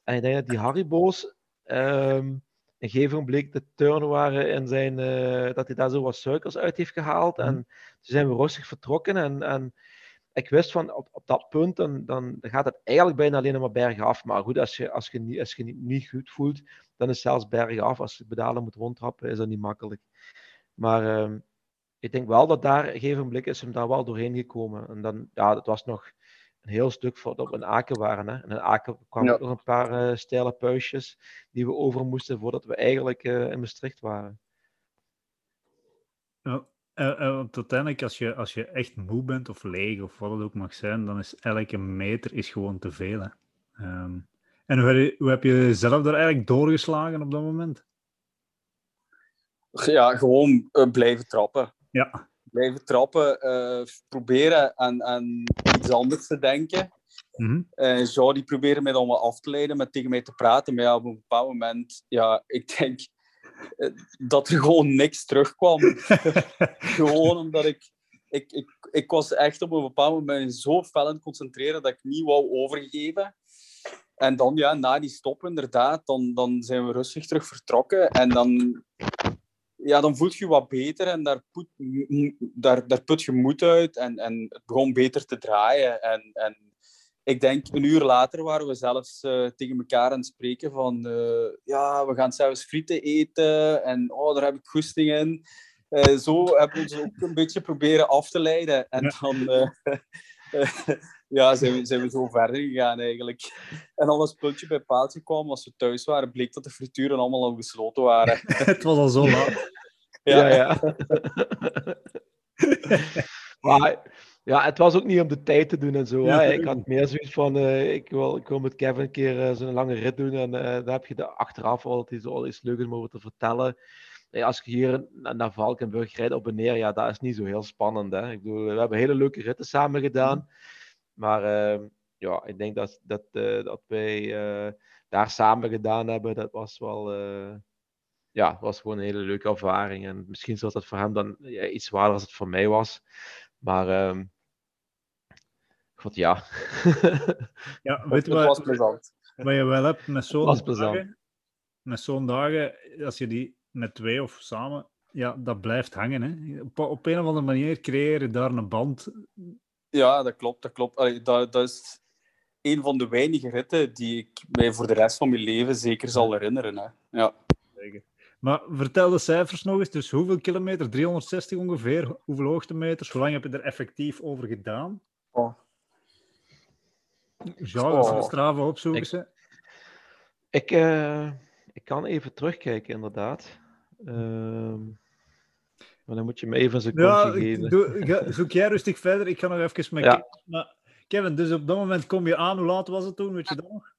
En ik denk dat die Haribo's, ehm een gegeven moment bleek de turn waren in zijn, dat hij daar zo wat suikers uit heeft gehaald. En toen zijn we rustig vertrokken. En, en ik wist van op, op dat punt, dan, dan gaat het eigenlijk bijna alleen maar bergaf. Maar goed, als je, als je, niet, als je niet, niet goed voelt, dan is zelfs bergaf. Als je pedalen moet rondtrappen, is dat niet makkelijk. Maar ehm, ik denk wel dat daar een gegeven blik is hem daar wel doorheen gekomen. En dan, ja, dat was nog een heel stuk voordat we in Aken waren. Hè. En in Aken kwamen Ja. ook nog een paar eh steile puistjes die we over moesten voordat we eigenlijk eh, in Maastricht waren. Ja, eh, eh, want uiteindelijk, als je, als je echt moe bent of leeg of wat het ook mag zijn, dan is elke meter is gewoon te veel. Hè. Ehm, en hoe, heb je- hoe heb je jezelf daar eigenlijk doorgeslagen op dat moment? Ja, gewoon eh, blijven trappen. Ja, Blijven trappen, proberen aan, aan iets anders te denken. En Jean die probeerde mij dan af te leiden met tegen mij te praten. Maar ja, op een bepaald moment, ja, ik denk dat er gewoon niks terugkwam. gewoon omdat ik, ik, ik, ik was echt op een bepaald moment zo fel aan het concentreren dat ik niet wou overgeven. En dan, ja, na die stop inderdaad, dan, dan zijn we rustig terug vertrokken. En dan, ja, dan voelt je wat beter en daar, put, daar, daar put je moed uit. En, en het begon beter te draaien. En, en ik denk een uur later waren we zelfs eh, tegen elkaar aan het spreken van eh, ja, we gaan zelfs frieten eten en oh, daar heb ik goesting in. Eh, zo hebben we ons ook een beetje proberen af te leiden. En Ja. dan ja, zijn, we, zijn we zo verder gegaan eigenlijk. En dan als puntje bij paaltje kwam, als we thuis waren, bleek dat de frituren allemaal al gesloten waren. het was al zo laat. Ja, ja. maar ja, het was ook niet om de tijd te doen en zo. Ja. Ik had meer zoiets van, eh, ik, wil, ik wil met Kevin een keer eh, zo'n lange rit doen. En eh dan heb je de, achteraf altijd al iets leuks om over te vertellen. Eh, als je hier na- naar Valkenburg rijdt op en neer, ja, dat is niet zo heel spannend. Hè? Ik bedoel, we hebben hele leuke ritten samen gedaan. Maar eh, ja, ik denk dat, dat, dat wij daar samen gedaan hebben, dat was wel... ja, het was gewoon een hele leuke ervaring. En misschien was dat voor hem dan ja, iets zwaarder als het voor mij was. Maar, ehm god ja. Ja, Het, weet het was wat, plezant. wat je wel hebt met zo'n dagen? Met zo'n dagen, als je die met twee of samen, ja, dat blijft hangen. Hè. Op, op een of andere manier creëer je daar een band. Ja, dat klopt. Dat, klopt. Allee, dat, dat is een van de weinige ritten die ik mij voor de rest van mijn leven zeker zal herinneren. Hè. Ja. Maar vertel de cijfers nog eens. Dus hoeveel kilometer? 360 ongeveer. Hoeveel hoogtemeters? Hoe lang heb je er effectief over gedaan? Oh. Ja, dat Oh. strave opzoeken. Ik- ze. ik, eh, ik kan even terugkijken, inderdaad. Ehm, maar dan moet je me even een seconde Ja, geven. doe, ga- zoek jij rustig verder. Ik ga nog even met Ja. Kevin. Maar Kevin, dus op dat moment kom je aan. Hoe laat was het toen? Weet je dat nog?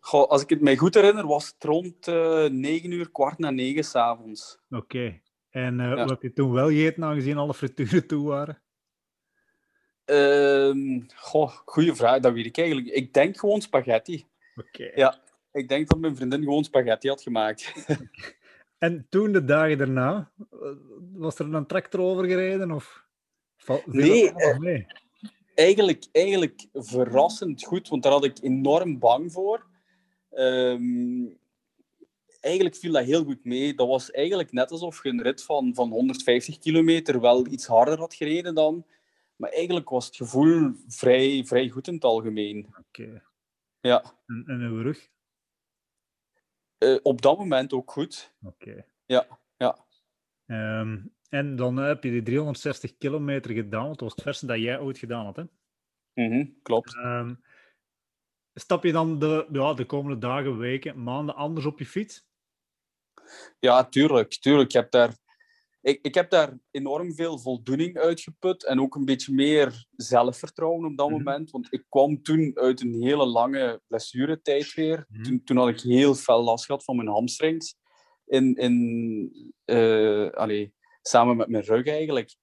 Goh, als ik het mij goed herinner, was het rond eh 9 uur, kwart na 9 s'avonds. Oké. En eh Ja. wat heb je toen wel gegeten, aangezien alle frituren toe waren? Ehm goh, goede vraag, dat weet ik eigenlijk. Ik denk gewoon spaghetti. Oké. Ja. Ik denk dat mijn vriendin gewoon spaghetti had gemaakt. En toen de dagen daarna, eh, was er een tractor overgereden? Of val- viel Nee, allemaal mee? eigenlijk, eigenlijk verrassend goed, want daar had ik enorm bang voor. Ehm, eigenlijk viel dat heel goed mee. Dat was eigenlijk net alsof je een rit van, van 150 kilometer wel iets harder had gereden dan. Maar eigenlijk was het gevoel vrij, vrij goed in het algemeen. Oké. Ja. En, en uw rug? Eh, op dat moment ook goed. Oké. Ja, ja. Ehm, en dan heb je die 360 kilometer gedaan, dat was het verste dat jij ooit gedaan had. Hè? Mhm, klopt. Ehm, stap je dan de, ja, de komende dagen, weken, maanden anders op je fiets? Ja, tuurlijk. tuurlijk. Je hebt daar ik, ik heb daar enorm veel voldoening uitgeput en ook een beetje meer zelfvertrouwen op dat Mhm. moment. Want ik kwam toen uit een hele lange blessuretijd weer. Mhm. Toen, toen had ik heel veel last gehad van mijn hamstrings. In, in, eh, allee, samen met mijn rug eigenlijk.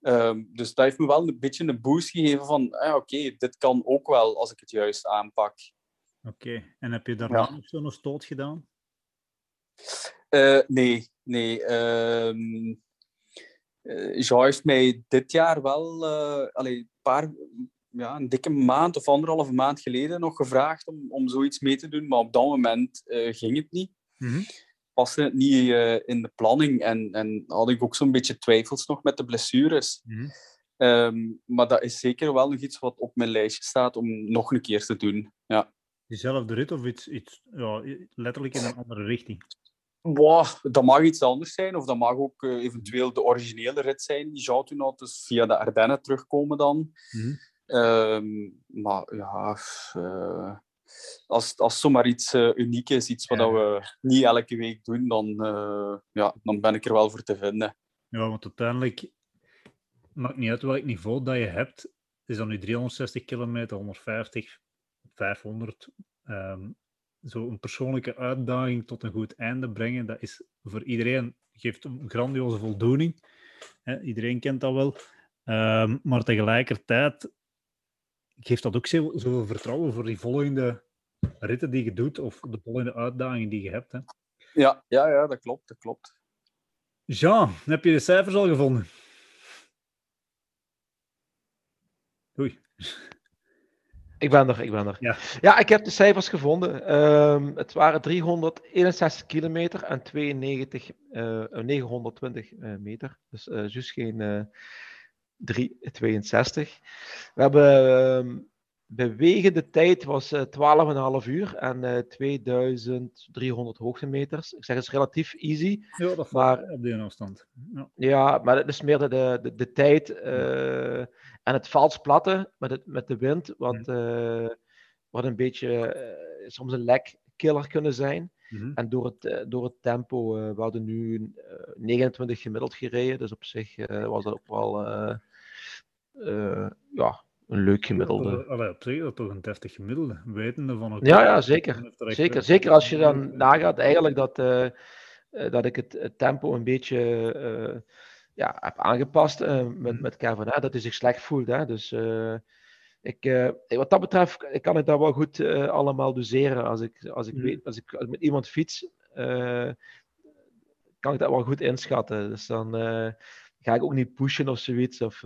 Ehm, dus dat heeft me wel een beetje een boost gegeven van, ah, oké, dit kan ook wel als ik het juist aanpak. Oké, en heb je daarna Ja. nog zo'n stoot gedaan? Eh, nee, nee. eh, Jean heeft mij dit jaar wel allee, een paar, ja, een dikke maand of anderhalve maand geleden nog gevraagd om, om zoiets mee te doen. Maar op dat moment eh, ging het niet. Mhm. Paste het niet eh, in de planning. En, en had ik ook zo'n beetje twijfels nog met de blessures. Mhm. Ehm, maar dat is zeker wel nog iets wat op mijn lijstje staat om nog een keer te doen. Ja. Diezelfde rit of iets, iets ja, letterlijk in een andere richting? Boah, dat mag iets anders zijn, of dat mag ook eh, eventueel de originele rit zijn die toen had, dus via de Ardennen terugkomen dan. Mhm. Ehm, maar ja, eh, als, als zomaar iets eh, uniek is, iets wat Ja. we niet elke week doen, dan, ja, dan ben ik er wel voor te vinden. Ja, want uiteindelijk maakt niet uit welk niveau dat je hebt. Is dat nu 360 kilometer, 150, 500? Ehm Zo'n persoonlijke uitdaging tot een goed einde brengen, dat is voor iedereen geeft een grandioze voldoening. Iedereen kent dat wel. Ehm, maar tegelijkertijd geeft dat ook zo- zoveel vertrouwen voor die volgende ritten die je doet, of de volgende uitdagingen die je hebt. Hè. Ja, ja, ja, dat klopt, dat klopt. Jean, heb je de cijfers al gevonden? Oei. Ik ben er, ik ben er. Ja. Ja, ik heb de cijfers gevonden. Ehm, het waren 361 kilometer en 92, eh, 920 eh, meter. Dus eh juist geen eh 362. We hebben ehm, bewegende tijd was eh 12,5 uur en eh 2300 hoogtemeters. Ik zeg het is relatief easy. Ja, dat Maar- op die afstand. Ja. Ja, maar het is meer de, de, de, tijd eh, en het vals platte met, het, met de wind, wat, eh, wat een beetje eh, soms een lek killer kunnen zijn. Mhm. En door het, eh, door het tempo, eh, we hadden nu eh, 29 gemiddeld gereden, dus op zich was dat ook wel ja, een leuk gemiddelde. Allee, op zich dat toch een deftig gemiddelde. Wetende van oké, Ja, ja, zeker. er Zeker, zeker als je dan nagaat eigenlijk dat, dat ik het, het tempo een beetje ja, heb aangepast eh, met, Mhm. met Kevin. Hè, dat hij zich slecht voelt. Hè, dus eh, ik, eh, wat dat betreft ik kan ik dat wel goed allemaal doseren. Als ik, als ik, Mhm. weet, als ik met iemand fiets, kan ik dat wel goed inschatten. Dus dan ga ik ook niet pushen of zoiets. Of,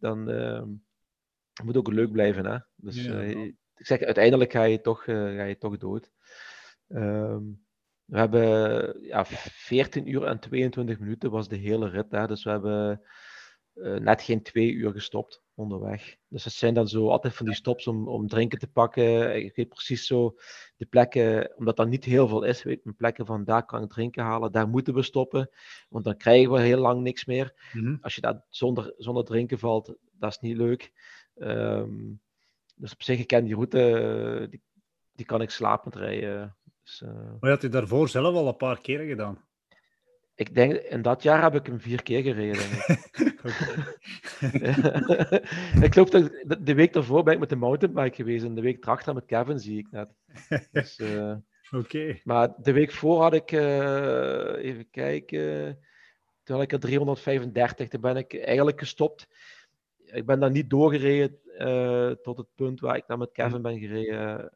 dan het moet ook leuk blijven. Hè? Dus Ja, ik zeg, uiteindelijk ga je toch, ga je toch dood. Ehm, we hebben ja, 14 uur en 22 minuten was de hele rit. Hè? Dus we hebben eh, net geen twee uur gestopt onderweg. Dus het zijn dan zo altijd van die stops om, om drinken te pakken. Ik weet precies zo de plekken, omdat dat niet heel veel is, weet ik mijn plekken van daar kan ik drinken halen, daar moeten we stoppen. Want dan krijgen we heel lang niks meer. Mhm. Als je dat zonder, zonder drinken valt, dat is niet leuk. Ehm, dus op zich, ik ken die route, eh, die, die kan ik slapend rijden. Dus, eh, Maar je had je daarvoor zelf al een paar keren gedaan. ik denk, in dat jaar heb ik hem vier keer gereden. Ik. geloof dat de- week daarvoor ben ik met de mountainbike geweest en de week erachter met Kevin zie ik net. Dus, eh, Oké. maar de week voor had ik, eh, even kijken, toen had ik er 335, toen ben ik eigenlijk gestopt. Ik ben dan niet doorgereden tot het punt waar ik dan met Kevin ben gereden.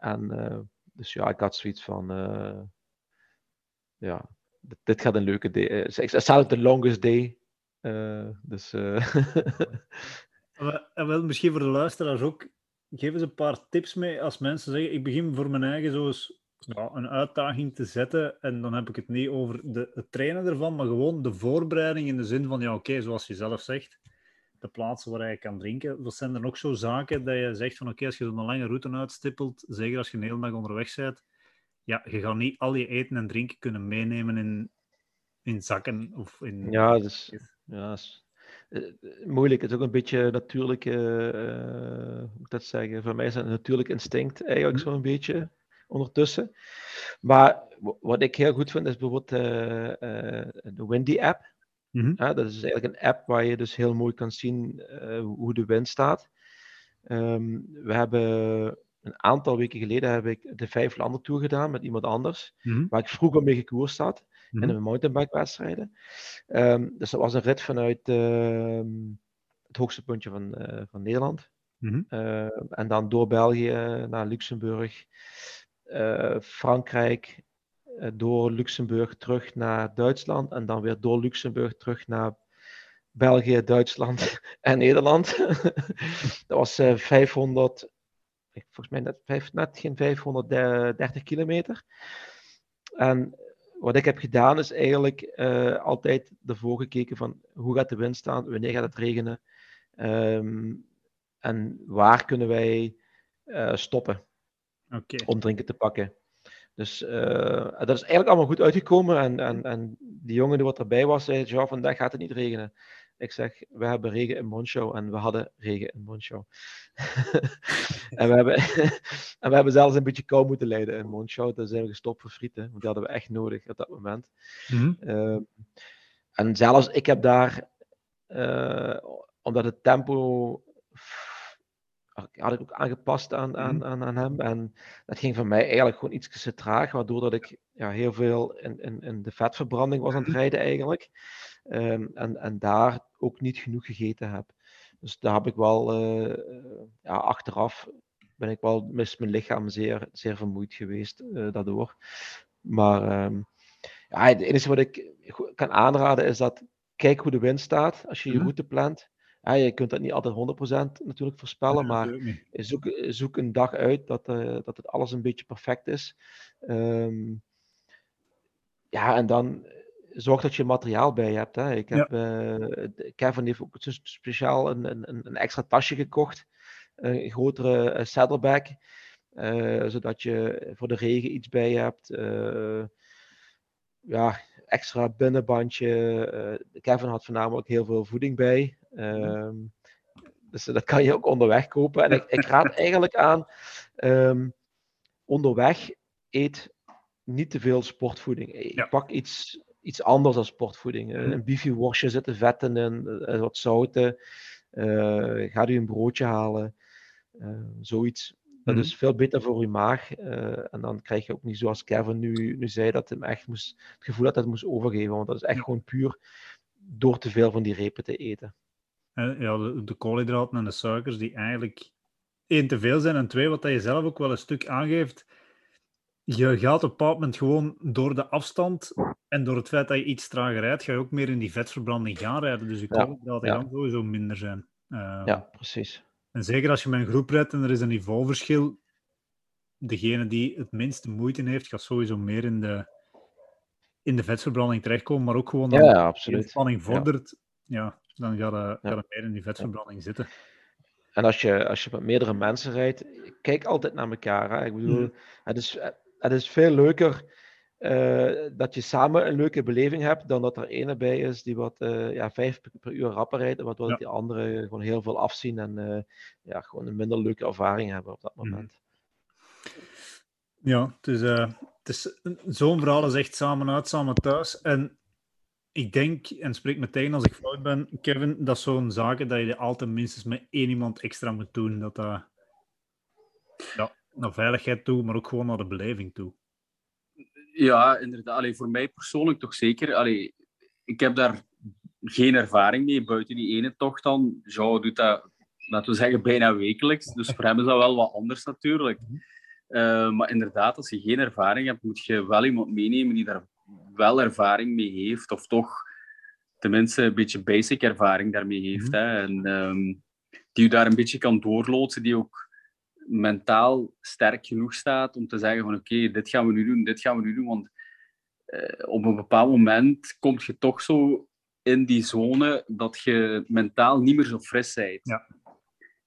En eh, dus ja, ik had zoiets van, eh, ja, dit, gaat een leuke day. eh, Het is zelf de longest day. eh, dus eh, En wel, misschien voor de luisteraars ook, geef eens een paar tips mee als mensen zeggen, ik begin voor mijn eigen zo ja, een uitdaging te zetten en dan heb ik het niet over de, het trainen ervan, maar gewoon de voorbereiding in de zin van, ja oké, zoals je zelf zegt, de plaatsen waar je kan drinken. Wat zijn er nog zo zaken dat je zegt van, oké, als je zo'n lange route uitstippelt, zeker als je een hele dag onderweg bent, ja, je gaat niet al je eten en drinken kunnen meenemen in, in zakken of in... ja, dus, ja, is, eh, moeilijk. Het is ook een beetje natuurlijk, eh, eh, hoe moet ik dat zeggen? Voor mij is het een natuurlijk instinct eigenlijk zo'n beetje ondertussen. Maar wat ik heel goed vind is bijvoorbeeld de Windy app. Mhm. dat is eigenlijk een app waar je dus heel mooi kan zien hoe de wind staat. Ehm, we hebben een aantal weken geleden heb ik de vijf landen tour gedaan met iemand anders, Mhm. waar ik vroeger mee gekoerst had Mhm. in een mountainbike wedstrijden. Ehm, dus dat was een rit vanuit ehm, het hoogste puntje van, eh, van Nederland. Mhm. Eh, en dan door België naar Luxemburg, eh, Frankrijk, eh, door Luxemburg terug naar Duitsland en dan weer door Luxemburg terug naar België, Duitsland en Nederland. dat was eh 500, ik- volgens mij net, vijf, net geen 530 kilometer. En wat ik heb gedaan is eigenlijk eh, altijd ervoor gekeken van hoe gaat de wind staan, wanneer gaat het regenen ehm, en waar kunnen wij eh, stoppen om drinken te pakken. Dus eh, dat is eigenlijk allemaal goed uitgekomen. En, en, en die jongen die wat erbij was, zei: Ja, vandaag gaat het niet regenen. Ik zeg: We hebben regen in Monschau. En we hadden regen in Monschau. en, we hebben, en we hebben zelfs een beetje kou moeten lijden in Monschau. Toen zijn we gestopt voor frieten. Want die hadden we echt nodig op dat moment. Mhm. Ehm, en zelfs ik heb daar, eh, omdat het tempo had ik ook aangepast aan, aan, aan, aan hem. En dat ging voor mij eigenlijk gewoon iets te traag, waardoor dat ik ja, heel veel in, in, in de vetverbranding was aan het rijden eigenlijk. Ehm, en, en daar ook niet genoeg gegeten heb. Dus daar heb ik wel, eh, ja, achteraf ben ik wel met mijn lichaam zeer, zeer vermoeid geweest eh, daardoor. Maar ehm, ja, het enige wat ik kan aanraden is dat kijk hoe de wind staat als je je Mhm. route plant. Ja, je kunt dat niet altijd 100% natuurlijk voorspellen, maar zoek, zoek een dag uit dat, eh, dat het alles een beetje perfect is. Ehm, ja, en dan eh, zorg dat je materiaal bij je hebt. Hè. Ik heb, eh, Kevin heeft ook speciaal een, een, een- extra tasje gekocht, een grotere saddleback, eh, zodat je voor de regen iets bij je hebt. ja, extra binnenbandje. Kevin had voornamelijk heel veel voeding bij. Ehm, dus dat kan je ook onderweg kopen. En ik, ik raad eigenlijk aan, ehm, onderweg eet niet te veel sportvoeding. Eh, Ja. Pak iets, iets anders dan sportvoeding. Eh, Mhm. Een biefieworstje zitten vetten in, eh, wat zouten. Eh, ga u een broodje halen. Eh, zoiets. Dat Mhm. is veel beter voor uw maag. eh, en dan krijg je ook niet zoals Kevin nu, nu zei, dat hem echt moest, het gevoel dat hij het moest overgeven. Want dat is echt gewoon puur door te veel van die repen te eten. Ja, de, de koolhydraten en de suikers die eigenlijk één te veel zijn en twee, wat dat je zelf ook wel een stuk aangeeft, je gaat op een bepaald moment gewoon door de afstand en door het feit dat je iets trager rijdt, ga je ook meer in die vetverbranding gaan rijden. Dus je Ja, koolhydraten ja. gaan sowieso minder zijn. Eh, Ja, precies. En zeker als je met een groep rijdt en er is een niveauverschil, degene die het minste moeite heeft, gaat sowieso meer in de, in de vetverbranding terechtkomen, maar ook gewoon Ja, ja, de spanning vordert, ja. Dan gaat het, Ja. meer in die vetverbranding zitten. En als je, als je met meerdere mensen rijdt, kijk altijd naar elkaar. Hè? Ik bedoel, Mhm. het, is, het is veel leuker eh, dat je samen een leuke beleving hebt, dan dat er ene bij is die wat eh, ja, vijf per, per uur rapper rijdt, waardoor Ja. die anderen gewoon heel veel afzien en eh, ja, gewoon een minder leuke ervaring hebben op dat Mhm. moment. Ja, het is, het is zo'n verhaal is echt samen uit, samen thuis. En ik denk, en spreek meteen als ik fout ben, Kevin, dat is zo'n zaken dat je altijd minstens met één iemand extra moet doen. Dat dat ja, naar veiligheid toe, maar ook gewoon naar de beleving toe. Ja, inderdaad. Allee, voor mij persoonlijk toch zeker. Allee, ik heb daar geen ervaring mee, buiten die ene tocht dan. Jean doet dat, laten we zeggen, bijna wekelijks. Dus voor hem is dat wel wat anders natuurlijk. Eh, maar inderdaad, als je geen ervaring hebt, moet je wel iemand meenemen die daar wel ervaring mee heeft. Of toch tenminste een beetje basic ervaring daarmee heeft. Mhm. hè. En ehm, die je daar een beetje kan doorloodsen, die ook mentaal sterk genoeg staat om te zeggen van oké, dit gaan we nu doen, dit gaan we nu doen. Want eh, op een bepaald moment kom je toch zo in die zone dat je mentaal niet meer zo fris bent. Ja.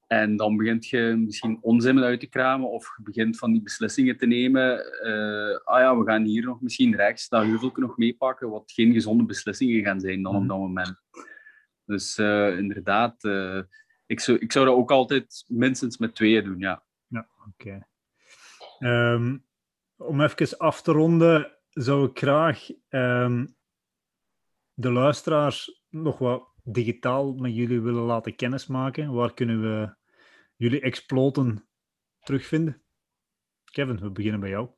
En dan begint je misschien onzin uit te kramen of je begint van die beslissingen te nemen. eh, ah ja, we gaan hier nog misschien rechts dat heuveltje nog meepakken, wat geen gezonde beslissingen gaan zijn dan Mhm. op dat moment. Dus eh, inderdaad, eh, ik, zou, ik zou dat ook altijd minstens met tweeën doen, ja. Oké. Ehm, om even af te ronden, zou ik graag ehm, de luisteraars nog wat digitaal met jullie willen laten kennismaken. Waar kunnen we jullie exploten terugvinden? Kevin, we beginnen bij jou.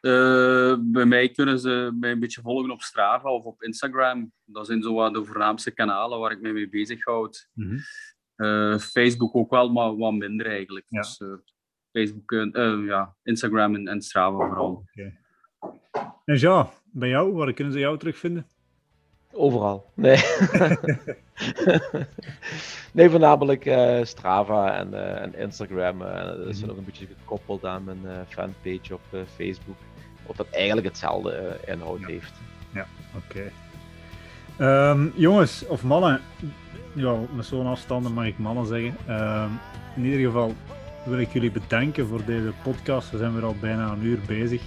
Uh, bij mij kunnen ze mij een beetje volgen op Strava of op Instagram. Dat zijn zo de voornaamste kanalen waar ik mij mee bezig houd. Mm -hmm. uh, Facebook ook wel, maar wat minder eigenlijk. Ja. Dus uh, Facebook, ja, Instagram en, en Strava vooral. Okay. En ja, bij jou, waar kunnen ze jou terugvinden? Overal. Nee. nee, voornamelijk uh, Strava en, uh, en Instagram. Uh, dat is mm -hmm. nog een beetje gekoppeld aan mijn fanpage op Facebook. Wat dat eigenlijk hetzelfde inhoud ja. heeft. Ja, oké. Okay. Um, jongens, of mannen. Ja, met zo'n afstanden mag ik mannen zeggen. Um, in ieder geval wil ik jullie bedanken voor deze podcast. We zijn weer al bijna een uur bezig.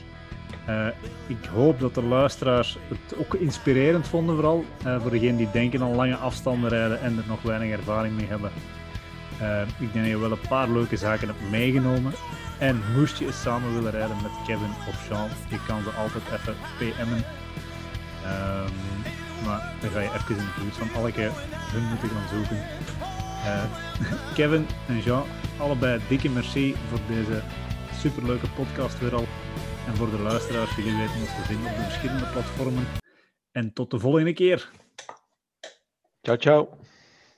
Uh, ik hoop dat de luisteraars het ook inspirerend vonden, vooral uh, voor degenen die denken aan lange afstanden rijden en er nog weinig ervaring mee hebben. Uh, ik denk dat je wel een paar leuke zaken hebt meegenomen. En moest je eens samen willen rijden met Kevin of Sean, je kan ze altijd even PM'en. Um, maar dan ga je even in de buurt van Alke hun moeten gaan zoeken. Kevin en Jean, allebei dikke merci voor deze superleuke podcast weer al. En voor de luisteraars, jullie weten ons te vinden op de verschillende platformen. En tot de volgende keer. Ciao, ciao.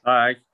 Bye.